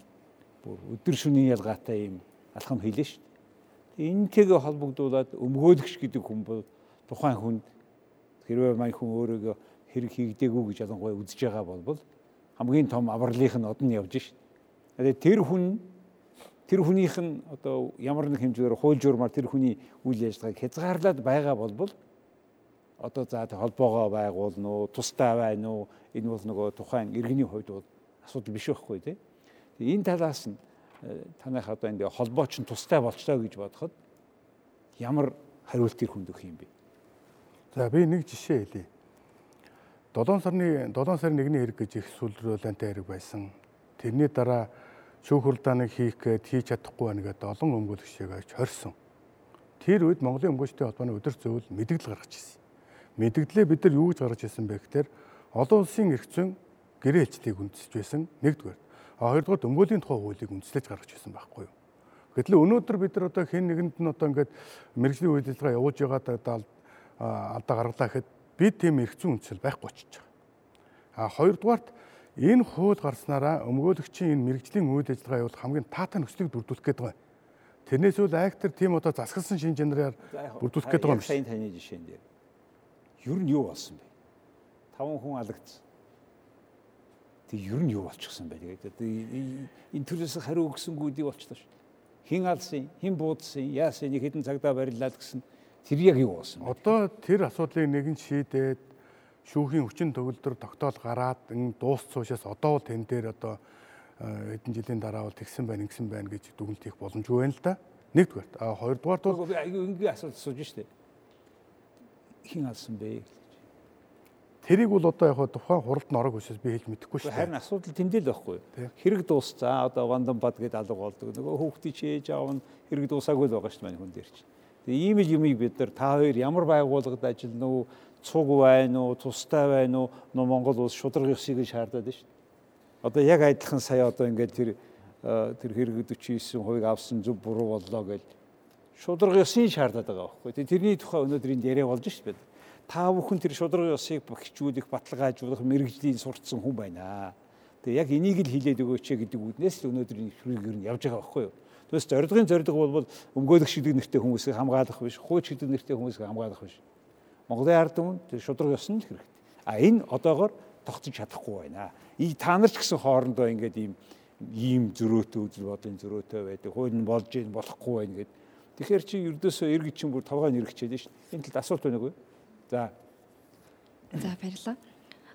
бүр өдөр шөнийн ялгаатай юм алхам хийлээ шүү дээ. Энтэйгээ холбогдуулаад өмгөөлөгч гэдэг хүн бол тухайн хүнд Хэрвээ мань хүн өөрийгөө хэрэг хийгдээгүй гэж ялангуяа үзэж байгаа бол хамгийн том авралынх нь одон явж шít. Тэгээд тэр хүн тэр хүнийх нь одоо ямар нэг хэмжээгээр хууль журмаар тэр хүний үйл ажиллагааг хязгаарлаад байгаа болбол одоо за холбоогоо байгуулна уу, тустай байна уу? Энэ бол нөгөө тухайн иргэний хувьд бол асуудал биш байхгүй тий. Энэ талаас нь э, таных одоо энэ холбооч нь тустай болчлоо гэж бодоход ямар хариулт ир хүндөх юм бэ? За би нэг жишээ хэлье. 7 сарны 7 сарын 1-ний хэрэг гэж их сүлрүүлэнтэй хэрэг байсан. Тэрний дараа шүүх хуралдааныг хийх гээд хийж чадахгүй байна гэдэг олон өмгөөлөгчийг авч хорьсон. Тэр үед Монголын өмгөөлчдийн холбооны өдөр зөвл мэдээлэл гаргаж ирсэн. Мэдээлэлээ бид нар юу гэж гаргаж ирсэн бэ гэхээр олон улсын эрх зүйн гэрээ хэлцлийг үндэслэж байсан нэгдүгээр. А хоёрдугаар өмгөөлийн тухай хуулийг үндэслэж гаргаж ирсэн байхгүй юу? Гэтэл өнөөдөр бид нар одоо хэн нэгэнд нь одоо ингээд мэрэгжлийн үйл ажиллагаа явуулж байгаадаа алдаа гаргалаа гэхэд бид тийм эрх зүйн үндэслэл байхгүй болчихж байгаа. А хоёрдугаарт Энэ хууль гарснараа өмгөөлөгчийн энэ мэрэгжлийн үйл ажиллагаа явуул хамгийн таатай нөхцөлийг бүрдүүлэх гээд байгаа. Тэрнээс үл актер тийм одоо засгалсан шин чанараар бүрдүүлэх байгаа юм шиг. Сайн таны жишээн дээр. Юу нь юу болсон бэ? Таван хүн алагдсан. Тэг ер нь юу болчихсон бэ? Тэгээд энэ төрөөс хариу өгсөнгүүдий болчихлоо шүү. Хин алсын, хин буудсан, яасан нэг хэдэн цагдаа бариллаа гэсэн тэр яг юу болсон бэ? Одоо тэр асуудлыг нэгэн шийдээд шүүхийн хүчин төгөлдөр тогтоол гараад энэ дуус цуушаас одоо бол тэн дээр одоо э, хэдэн жилийн дараа бол тэгсэн байна ингэсэн байна гэж дүгнэлт хийх боломжгүй байна л да. Нэгдүгээр. А хоёрдугаар бол аюу энгийн асуулт сууж штэ. Хин алсан бэ? Тэрийг бол одоо яг тухайн хуралд н орог өсөс би хэлж мэдэхгүй шүү дээ. Харин асуудал тэндэл байхгүй. Хэрэг дуусцаа одоо вандан бад гэдэг алга болдог. Нөгөө хүүхдийн чээж аав нь хэрэг дуусаагүй л байгаа шүү дээ хүн дээр чинь. Тэгээ ийм л юмыг бид нар та хоёр ямар байгууллагад ажиллана уу цуг байна уу, тустай байна уу, нөө Монгол улс шудраг ёсыг шаардаад шүү дээ. Одоо яг адилхан сая одоо ингээд тэр э, тэр хэрэг 49% авсан зөв буруу боллоо гэж шудраг ёсыг шаардаад байгаа байхгүй. Тэрний тухай өнөөдөр энд яриа болж шүү дээ. Та бүхэн тэр шудраг ёсыг бохижүүлэх, баталгаажуулах мэрэгжлийн сурцсан хүн байна. Тэгээ яг энийг л хилээд өгөөч гэдэг үднээс л өнөөдөр энэ хүрээгээр нь явж байгаа байхгүй юу? Тэгээс зорилгын зорилго бол өмгөөлөх шидэг нэртэй хүмүүсийг хамгаалах биш, хууч шидэг нэртэй хүмүүсийг хамгаалах биш. Монголын ард түмэнд шудраг ёсон л хэрэгтэй. А энэ одоогоор тогтож чадахгүй байна. И та нар ч гэсэн хоорондоо ингээд ийм ийм зөрөөтэй үзэл бодлын зөрөөтэй байдаг. Хууль нь болж ийн болохгүй байна гэд. Тэгэхээр чи ердөөсөө эргэж чинь бүр тавгаа нэрхчээд шин. Энэ талд асуулт байна уу? За. За баярлалаа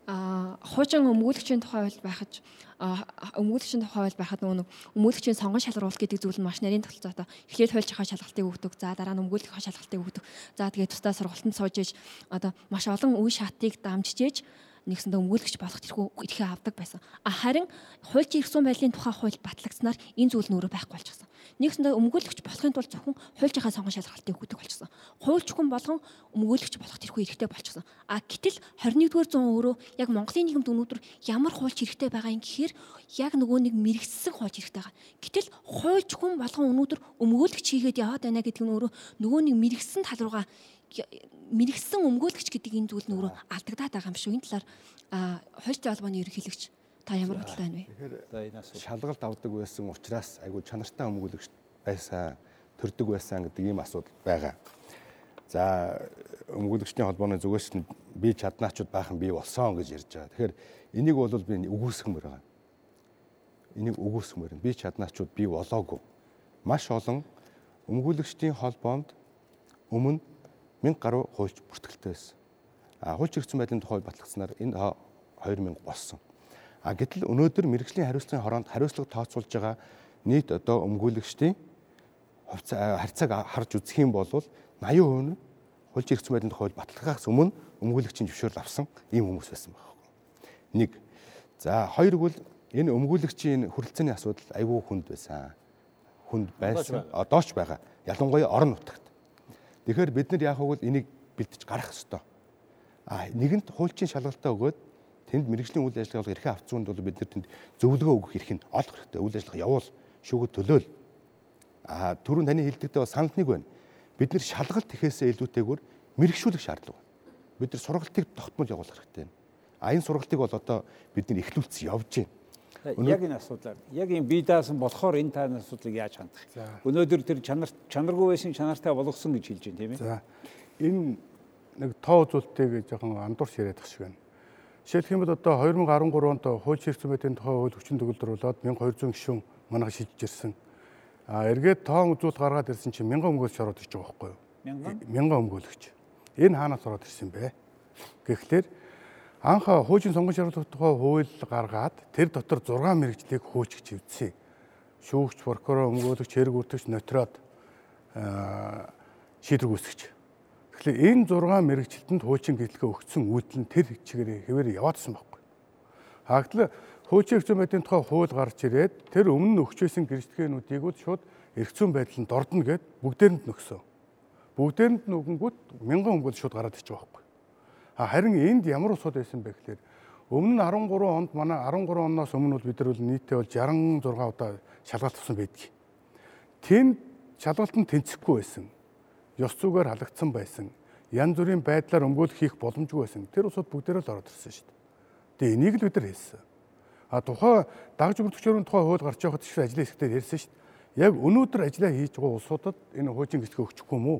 а хуучин өмгөөлөгчийн тухай хууль байхаж өмгөөлөгчийн тухай хууль байхад нөгөө өмгөөлөгчийн сонгон шалгаруулалт гэдэг зүйл нь маш нарийн тогтолцоотой. Эхлээд хуульчийнхаа шалгалтыг өгдөг. За дараа нь өмгөөлөгчийнхаа шалгалтыг өгдөг. За тэгээд тусдаа сургалтанд сууж иж одоо маш олон үе шатыг дамжиж нэгсэндээ өмгөөлөгч болох тэрхүү ирэхээ авдаг байсан. А харин хуульчийн ирсэн байдлын тухай хууль батлагдсанаар энэ зүйл нөрөө байхгүй болчихсон. Нэгсэндээ өмгөөлөгч болохын тулд зөвхөн хуульчийнхаа сонгон шалгалтыг өгдөг болчихсон. Хуульч хүн болгон өмгөөлөгч болох тэрхүү эрэхтэй болчихсон. А гэтэл 21-р зуун өөрөө яг Монголын нийгэмд өнөөдөр ямар хуульч эрэхтэй байгаа юм гэхээр яг нөгөө нэг мэрэгссэн хуульч эрэхтэй байгаа. Гэтэл хуульч хүн болгон өнөөдөр өмгөөлөгч хийгээд яваад байна гэдэг нь өөрөө нөгөө нэг мэрэгссэн тал руугаа мэрэгсэн өмгөөлөгч гэдэг энэ зүйл нөрөө алдагдаад байгаа юм шүү. Энэ талаар хуульчтай холбооны ерөнхийлөгч та ямар бодлоо байна вэ? Тэгэхээр шалгалт авдаг байсан учраас айгүй чанартай өмгөөлөгч байсан, төрдөг байсан гэдэг ийм асуудал байгаа. За өмгөөлөгчдийн холбооны зүгээс нь би чаднаачуд баахан бий болсон гэж ярьж байгаа. Тэгэхээр энийг бол би үгүйсгэмээр байгаа. Энийг үгүйсгэмээр. Би чаднаачуд бий болоогүй. Маш олон өмгөөлөгчдийн холбоонд өмнө 1000 гаруй хуульч бүртгэлтэй байсан. А хуульч хэрэгцсэн байдлын тухай батлагдсанаар энэ 2000 болсон. А гэтэл өнөөдөр мэрэгжлийн хариуцлагын хороонд хариуцлага тооцоолж байгаа нийт одоо өмгөөлөгчдийн харьцааг харж үзэх юм бол 80% нь хуульч хэрэгцсэн байдлын тухай баталгаагаас өмнө өмгөөлөгчийн зөвшөөрөл авсан ийм хүмүүс байсан байхгүй. Нэг. За хоёр бол энэ өмгөөлөгчийн хүрэлцээний асуудал айгүй хүнд байсан. Хүнд байсан. Одоо ч байгаа. Ялангуяа орон нутагт. Тэгэхээр бид нар яг хөвгөл энийг бэлдэж гарах ёстой. А нэгэнт хуульчийн шалгалтаа өгөөд тэнд мэрэгжлийн үйл ажиллагаа эрхээ авцсуунд бол бид нар тэнд зөвлөгөө өгөх эрх нь олох хэрэгтэй. Үйл ажиллагаа явуул, шүүгөд төлөөл. А түрүүн таны хэлдэгдээ бас санал нэг байна. Бид нар шалгалт ихээсээ илүүтэйгээр мэрэгшүүлэх шаардлага байна. Бид нар сургалтыг тогтмол явуулах хэрэгтэй. А энэ сургалтыг бол одоо бид нар эхлүүлсэн явж байна. Яг энэ асуудлаар яг энэ бие даасан болохоор энэ тааны асуудлыг яаж хандах. Өнөөдөр тэр чанар чанаргүй байсан чанартай болгосон гэж хэлж байна тийм ээ. За энэ нэг тоо үзүүлэлтийг жоохон андуурч яриад тах шиг байна. Жишээлх юм бол одоо 2013 онд хууль хэрэгцээ байдлын тухай хууль хүчин төгөлдрүүлээд 1200 гишүүн манайх шилжиж ирсэн. А эргээд тоон үзүүлэлт гаргаад ирсэн чинь 1000 өмгөөлөгч ороод ирж байгаа байхгүй юу? 1000 өмгөөлөгч. Энэ хаанаас ороод ирсэн бэ? Гэхдээ анх хуучин сонгон шаардлагатай тухай хууль гаргаад тэр дотор 6 мэрэгжлийг хөөчих чивдсэн. Шүүгч, прокурор, өмгөөлөгч, хэрэг үрдэгч, нотроод шийдвэр гүйцэгч. Тэгэхээр энэ 6 мэрэгчлэлтэнд хуучин гэтлэгээ өгсөн үйлдэл нь тэр чигээр хэвээр яваадсан байхгүй. Хаагтал хуучин хэвцэн байдлын тухай хууль гарч ирээд тэр өмнө нь өгч байсан гэрчлэгээнүүдийг шууд эргцүүн байдланд ордно гэд бүгдээрэнд нөхсөн. Бүгдээрэнд нөгөнгүүт мянган өнгөл шууд гараад байгаа байхгүй. Харин энд ямар усуд байсан бэ гэхээр өмнө нь 13 онд манай 13 оноос өмнө бол бид нар бол нийтээ бол 66 удаа шалгалт авсан байдгийг. Тэнд шалгалт нь тэнцэхгүй байсан. Ёс зүгээр халагдсан байсан. Янз бүрийн байдлаар өмгөөлөх хийх боломжгүй байсан. Тэр усуд бүгдээрээ л ороод ирсэн шүү дээ. Тэгээ энийг л бид нар хэлсэн. А тухай дагж өгдөгчөрийн тухай хууль гарч явахад ч ажлын хэсэгтээ ярьсан шүү дээ. Яг өнөөдөр ажиллаа хийж байгаа улсуудад энэ хуучин гисгэ өгчихгүй мүү?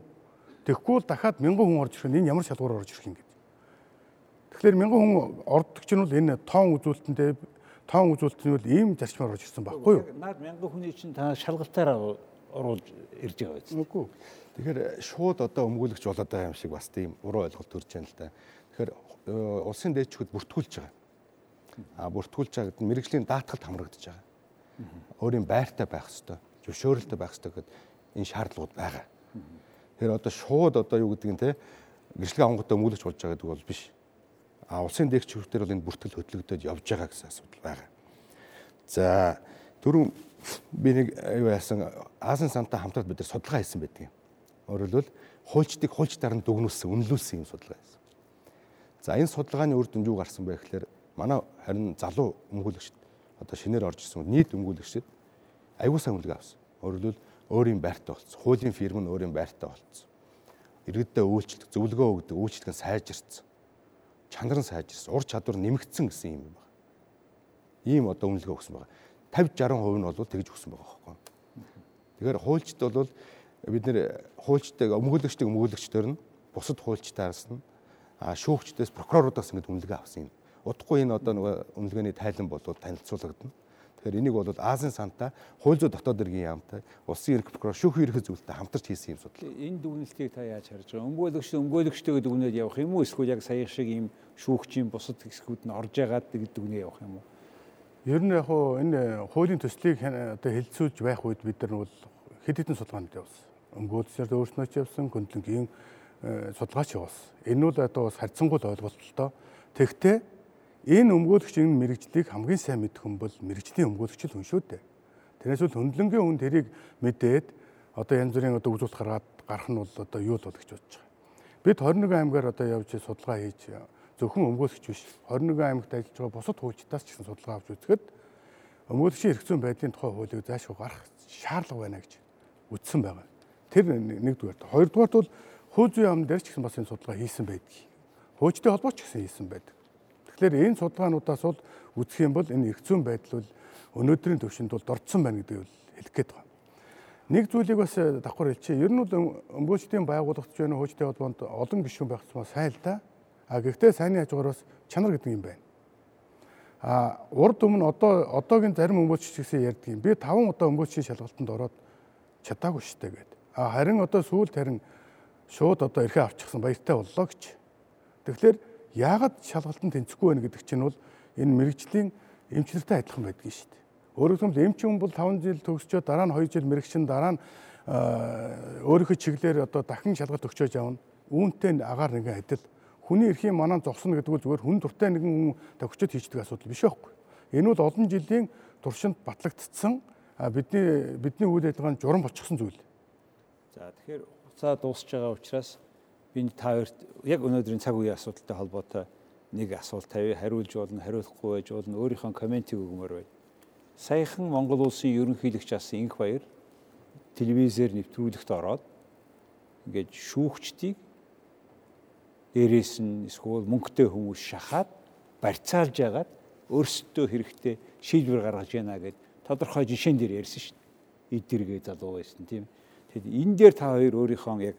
Тэгэхгүй бол дахиад мянган хүн орж ирэх нь энэ ямар шалгуур орж ирэх юм гээд. Тэгэхээр мянган хүн ордог чинь бол энэ тоон үзүүлэлтэндээ тоон үзүүлэлтний бол ийм зарчмаар орж ирсэн байхгүй юу? Наад мянган хүний чинь та шалгалтаараа оруулж ирж байгаа биз. Үгүй. Тэгэхээр шууд одоо өмгөөлөгч болоод байгаа юм шиг бас тийм уруу ойлголт төрж байна л да. Тэгэхээр э, улсын дээчүүд бүртгүүлж байгаа. А бүртгүүлж байгаа гэдэг нь мэрэгжлийн даатгалд хамрагдаж байгаа. Өөрийн байртай байх хэвээр, зөвшөөрөлтэй байх хэвээр гэдэг энэ шаардлагууд байгаа. Тэгэхээр одоо шууд одоо юу гэдэг нь те гэрчлэг авангуудаа өмгөөлөгч болж байгаа гэдэг бол биш. А улсын дээгч хүртээр бол энэ бүртгэл хөтлөгдөд явж байгаа гэсэн асуудал байгаа. За дөрөв би нэг юу яасан Азийн сантай хамтраад бид нар судалгаа хийсэн байдаг юм. Өөрөлдвөл хуульчдыг хуульчдаар нь дүгнүүлсэн, үнэлүүлсэн юм судалгаа хийсэн. За энэ судалгааны үр дүнд юу гарсан бэ гэхээр манай харин залуу өмгөөлөгчд одоо шинээр орж ирсэн нийт өмгөөлөгчд аягүй сайн үнэлгээ авсан. Өөрөлдвөл өөрийн байртай болсон. Хуулийн фирм нь өөрийн байртай болсон. Иргэддээ үйлчлэх, зөвлөгөө өгдөг, үйлчлэх нь сайжирсан. Чанар нь сайжирсан, ур чадвар нэмэгдсэн гэсэн юм байна. Ийм одоо үнэлгээ өгсөн байна. 50 60% нь бол тэгж өгсөн байгаа байхгүй. Тэгэхээр хуульчд бол бид нэр хуульчтай өмгөөлөгчтэй өмгөөлөгчдөр нь бусад хуульчтаас нь шүүгчдээс прокурорудаас ингэ үнэлгээ авсан юм. Удахгүй энэ одоо нөгөө үнэлгээний тайлан болоод танилцуулагдана. Тэгэхээр энийг бол Азийн сантаа хууль зүйн дотоод иргэн яамтай улсын эрх прокурор шүүхийн эрх зүйлтэй хамтарч хийсэн юм судал. Энэ дүгнэлтийг та яаж харж байгаа? Өмгөөлөгч өмгөөлөгчтэйгээ дүгнээд явах юм уу? Эсвэл яг сая шиг ийм шүүгчийн бусад хэсгүүд нь орж ягаад гэдэг дүгнээ явах юм уу? Ер нь яг хуу энэ хуулийн төслийг одоо хэлцүүлж байх үед бид нар бол хэд хэдэн судалгаанд явсан. Өмгөөлөгчөөр өөрснөө ч явсан, гүндлэнгийн э, судалгаач явсан. Энэ нь одоо бас харьцангуй ойлголттой. Тэгвэл Энэ өмгөөлөгчийн мэрэгжлийг хамгийн сайн мэдэх хүн бол мэрэгжлийн өмгөөлөгч л хүн шүү дээ. Тэрнээс бол хөндлөнгийн хүн тэрийг мэдээд одоо янз бүрийн одоо үзүүлэлт гаргаад гарах нь бол одоо юу л бол гэж бодож байгаа. Бид 21 аймгаар одоо явж судалгаа хийж зөвхөн өмгөөлөгч биш 21 аймагт ажиллаж байгаа бусад хуульчдаас ч гэсэн судалгаа авч үзэхэд өмгөөлөгчийн эрх зүйн байдлын тухай хуулийг заашгүй гарах шаардлага байна гэж үздсэн байгаа. Тэр нэгдүгээр. Хоёрдугаарт бол хууль зүйн яамн дээр ч гэсэн бас энэ судалгаа хийсэн байдгийг. Хуульчдын холбооч гэсэн хийсэн байдаг. Тэгэхээр энэ судалгаануудаас бол үзэх юм бол энэ эрх зүйн байдал бол өнөөдрийн төвшөнд бол дордсон байна гэдгийг хэлэх гээд байна. Нэг зүйлийг бас давхар хэлчихье. Ер нь бол өмгөөлчдийн байгууллагч байна хуучтай холбоонд олон гишүүн байх юм сайн л да. А гэхдээ сайнны хажуугараас чанар гэдэг юм байна. А урд өмнө одоо одоогийн зарим өмгөөлч гэсэн ярьдаг юм. Би 5 удаа өмгөөлчийн шалгалтанд ороод чадаагүй штэ гэдэг. А харин одоо сүүлд харин шууд одоо эрхээ авчихсан баяртай боллоо гэж. Тэгэхээр яагаад шалгалтанд тэнцэхгүй байна гэдэг чинь бол энэ мэрэгжлийн эмчнэртэй адилхан байдгийг шүү дээ. Өөрөөр хэлбэл эмч хүн бол 5 жил төгсчөө дараа нь 2 жил мэрэгчин дараа нь өөрийнхөө чиглэлээр одоо дахин шалгалт өгчөөж явна. Үүнтэй агаар нэгэн адил. Хүний эрхийн манаа зогсно гэдэг бол зүгээр хүн дуртай нэгэн хүн төгчөд хийдэг асуудал биш байхгүй. Энэ бол олон жилийн туршинд батлагдсан бидний бидний үйл ажиллагаанд журам болчихсон зүйл. За тэгэхээр хуцаа дуусч байгаа учраас би та хоёрт яг өнөөдрийн цаг үеийн асуудалтай холбоотой нэг асуулт тавья хариулж болно хариулахгүй байж болно өөрийнхөө комментиг өгмөр байна. Саяхан Монгол улсын ерөнхийлөгч асан Инх баяр телевизээр нэвтрүүлэгт ороод ингээд шүүгчдийг дээрээс нь эсвэл мөнгөтэй хүмүүс шахаад барьцаалж ягаад өөрсдөө хэрэгтэй шийдвэр гаргаж яана гэд тодорхой жишээн дээр ярьсан шүү дээ. Идэргээ залуу байсан тийм. Тэгэд энэ дээр та хоёр өөрийнхөө яг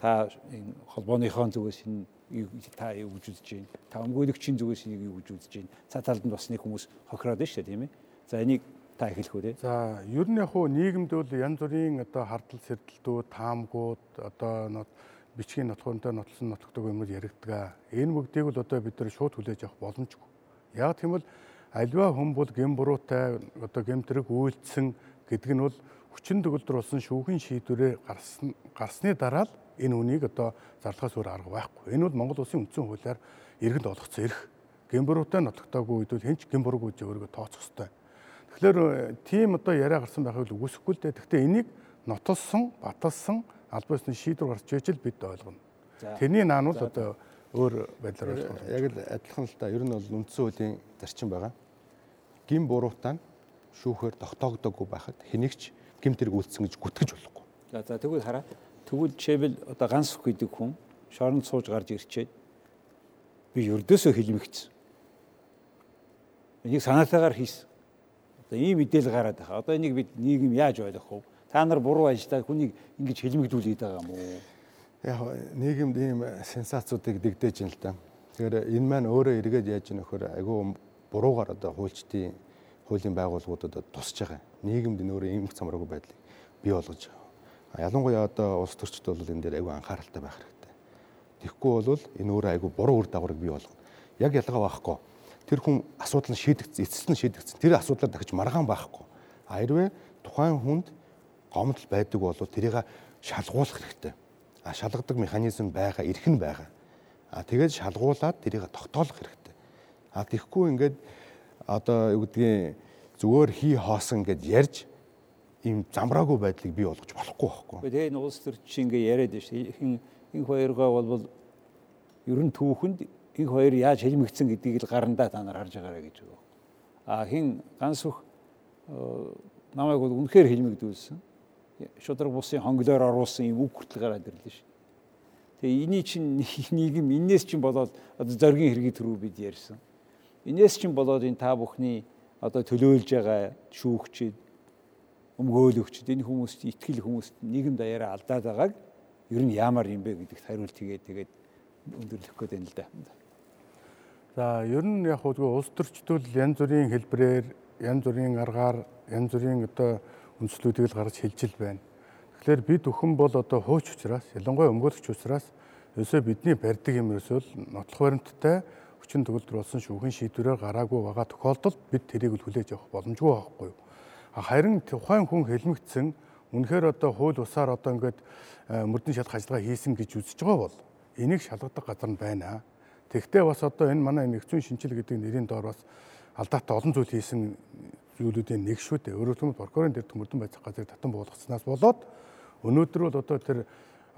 та энэ холбооныхон зүгээс энэ та юу гэж үзэж байна? Та өмгөөлөгчийн зүгээс юу гэж үзэж байна? Цаа талд нь бас нэг хүмүүс хохироод байна шүү дээ, тийм ээ. За энийг та эхлэх үү те. За ер нь яг хуу нийгэмд бол янз бүрийн одоо хардл сэрдэлтүүд, таамгууд одоо бичгийн нотгоонтой нотлсон нотгдог юмуд яригддаг. Энэ бүгдийг бол одоо бид нар шууд хүлээж авах боломжгүй. Яг тийм бол альва хүн бол гэм буруутай одоо гэмтрэг үйлдсэн гэдэг нь бол хүчин төгөлдөр болсон шүүхийн шийдвэрээ гарсан гарсны дараа л энэ үнийг одоо зарлахаас өөр арга байхгүй. Энэ бол Монгол улсын үндсэн хуулиар иргэнд олгоцсон эрх. Гэмбуруутай нотлогдоогүй үед бол хэн ч гэмбурууг үжи өөрийгөө тооцох ёстой. Тэгэхээр э, тийм одоо яриа гарсан байхыг үгүйсэхгүй л дээ. Гэхдээ энийг нотолсон, баталсан аль бисны шийдвэр гарч ижил бид ойлгоно. Тэрний наан бол одоо өөр байдлаар ойлгох. Яг л адилхан л та ер нь бол үндсэн хуулийн зарчим байгаа. Гим буруутай шүүхээр тогтоогдоогүй байхад хэнийг ч гим тэрэг үйлцсэн гэж гүтгэж болохгүй. За за тэгвэл хараа Тэгвэл жишээлбэл одоо ганц өх гэдэг хүн шоронд сууж гарч ирчээд би өрдөөсөө хэлмэгцсэн. Энийг санаатаагаар хийсэн. Одоо ийм мэдээлэл гараад байгаа. Одоо энийг бид нийгэм яаж ойлгох вэ? Та нар буруу ажиллаа хүнийг ингэж хэлмэгдүүлээд байгаа юм уу? Яг нийгэмд ийм сенсацуудыг дэгдэж ин л та. Тэгэхээр энэ маань өөрөө эргээд яаж нөхөр айгүй буруугаар одоо хуульчдын хуулийн байгууллагуудад тусч байгаа. Нийгэмд энэ өөрөө ийм замраагүй байдлыг бий болгож байгаа. Ялангуяа одоо улс төрчд бол энэ дээр айгүй анхааралтай байх хэрэгтэй. Тэгэхгүй бол энэ өөрөө айгүй буруу үр дагаврыг бий болгоно. Яг ялгаа байхгүй. Тэр хүн асуудал нь шийдэгдсэн, эцэст нь шийдэгдсэн. Тэр асуудлаар дахиж маргаан байхгүй. А хэрвээ тухайн хүнд гомдол байдаг бол тэрийг шалгуулах хэрэгтэй. А шалгадаг механизм байгаа, эрх нь байгаа. А тэгээд шалгуулад тэрийг тогтоолох хэрэгтэй. А тэгэхгүй ингээд одоо юу гэдгийг зүгээр хий хоосон гэд ярьж ийм замраагүй байдлыг бий болгож болохгүй байхгүй. Тэгээ энэ улс төрч ингээ яриад байна шүү. Хин энэ хоёргаа бол ер нь түүхэнд энэ хоёр яаж хэлмэгцэн гэдгийг л гарандаа та нар харж байгаарэ гэж байгаа. А хин ганс өх э, намайг бол үнэхээр хэлмэгдүүлсэн. Шудраг бусын хонглоор оруулсан юм үг хүртэл гараад ирлээ шүү. Тэгээ эний чинь нийгэм энээс чинь болоод одоо зоргийн хэргийг төрөө бид ярьсан. Энээс чинь болоод энэ та бүхний одоо төлөөлж байгаа шүүгчид өмгөөлөгчд энэ хүмүүст итгэл хүмүүст нийгэм даяараа алдаад байгааг ер нь яамаар юм бэ гэдэгт хариулт тэгээд тэгээд өндөрлөх гээд байна л да. За ер нь яг хөө улс төрчдөл янз бүрийн хэлбрээр янз бүрийн аргаар янз бүрийн одоо үндслүүдийг л гаргаж хэлжил байна. Тэгэхээр бид өхөн бол одоо хууч учраас ялангуяа өмгөөлөгч учраас өсөө бидний барьдаг юм ерөөсөө нотлох баримттай хүчин төгөлдөр болсон шүүхийн шийдвэрээр гараагүй байгаа тохиолдолд бид тэрийг л хүлээж авах боломжгүй байхгүй юу? Харин тухайн хүн хэлмэгдсэн үнэхээр одоо хууль усаар одоо ингээд э, мөрдөн шалах ажиллагаа хийсэн гэж үзэж байгаа бол энийг шалгадаг газар нь байна. Тэгвэл бас одоо энэ манай нэгцэн шинжил гэдэг нэрийн доор бас алдаатай олон зүйл хийсэн зүйлүүдийн нэг шүү дээ. Өөрөөр хэлбэл прокурорын дээр мөрдөн байцаах газрыг татан буулгаснаас болоод өнөөдөр бол одоо тэр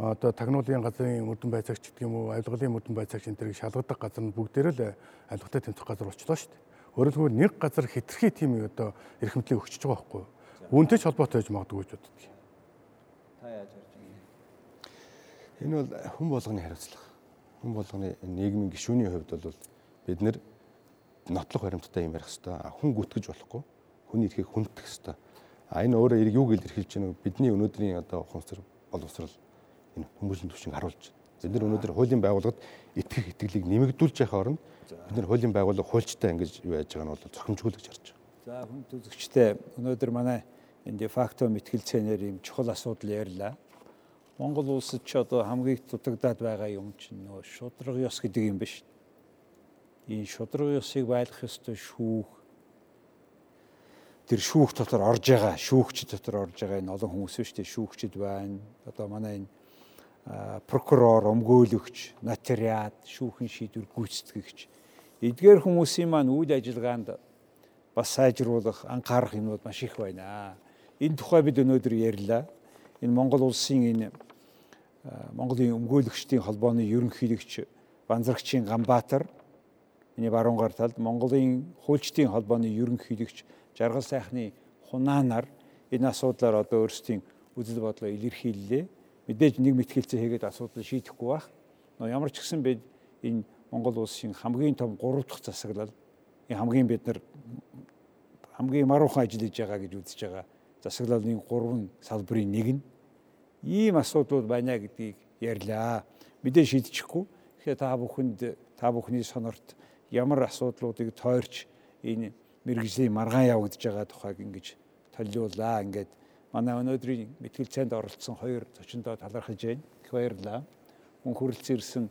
одоо тагнуулын газрын мөрдөн байцаагч гэдэг юм уу, авилгалын мөрдөн байцаагч энэ төрийг шалгадаг газар нь бүгдээрээ л авилгатай тэмцэх газар болчлоо шүү дээ. Өөрөлдөө нэг газар хитрхи тийм одоо эрхэмтлийг өгчөж байгаа байхгүй юу? Үүнтэй ч холбоотой байж магадгүй гэж боддог. Та яаж харж байна? Энэ бол хүн болгоны хариуцлага. Хүн болгоны нийгмийн гишүүний хувьд бол бид нэр нотлох баримттай юм ярих хэвээр хүн гүтгэж болохгүй. Хүний эрхийг хүндэх хэвээр. А энэ өөрөө илэрхийлж байна вэ? Бидний өнөөдрийн одоо ухамсар боловсрал энэ хүмүүсийн төвшинг харуулж байна. Бид нар өнөөдөр хуулийн байгууллагад итгэх итгэлийг нэмэгдүүлж явах оронд бид нар хуулийн байгууллага хуульчтай ингэж юу яаж байгаа нь бол зохимжгүйгэж харж байгаа. За хүн төзөгчтэй өнөөдөр манай энэ дефакто мэтгэлцээнээр юм чухал асуудал ярьлаа. Монгол улсад ч одоо хамгийн дутагдаад байгаа юм чинь нөө шудраг ёс гэдэг юм биш. Энэ шудраг ёсыг байлгах ёстой шүүх тэр шүүх дотор орж байгаа шүүгч дотор орж байгаа энэ олон хүмүүс шүү дээ шүүгчд байна. Одоо манай энэ прокурор, өмгөөлөгч, нотариат, шүүхийн шийдвэр гүйцэтгэгч эдгээр хүмүүсийн маань үйл ажиллагаанд бас сайжруулах, анхаарах юмнууд маш их байна. Энэ тухай бид өнөөдөр ярьлаа. Энэ Монгол улсын энэ Монголын өмгөөлөгчдийн холбооны ерөнхийлөгч Банзарагчийн Ганбаатар миний баруун гар талд Монголын хуульчдын холбооны ерөнхийлөгч Жаргал сайхны хунаанаар энэ асуудлаар одоо өөрсдийн үзэл бодлоо илэрхийллээ. Мэдээж нэг мэтгэлцээ хийгээд асуудал шийдэхгүй байх. Но ямар ч гэсэн бид энэ Монгол улсын хамгийн том 3 дахь засаглал хамгийн бид нар хамгийн маруухан ажил хийж байгаа гэж үзэж байгаа засаглалын 3 салбарын нэг нь ийм асуудлууд байна гэдгийг ярьлаа. Мэдээ шийдчихгүй. Тэгэхээр та бүхэнд та бүхний сонорт ямар асуудлуудыг тойрч энэ мэрэгжлийн маргаан явагдаж байгаа тухайг ингэж толиулаа. Ингээд манай өнөөдрийн мэтгэлцээнд оролцсон хоёр зочиндоо талархаж байна. Их баярлалаа. Мөн хүрэлцэн ирсэн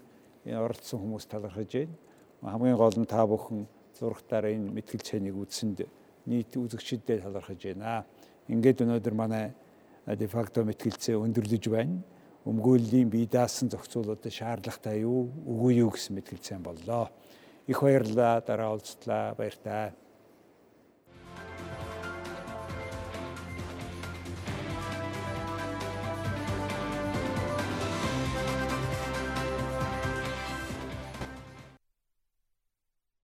оролцсон хүмүүс талархаж байна. Хамгийн гол нь та бүхэн зургатаар энэ мэтгэлцээнийг үзсэнд нийт үзэгчдэд талархаж байна. Ингээд өнөөдөр манай дефакто мэтгэлцээ өндөрлөж байна өмгөөллийн бие даасан зохицуулалтад шаардлагатай юу үгүй юу гэсэн мэтгэлцэн боллоо. Их баярлалаа дараа уулзлаа баяртай.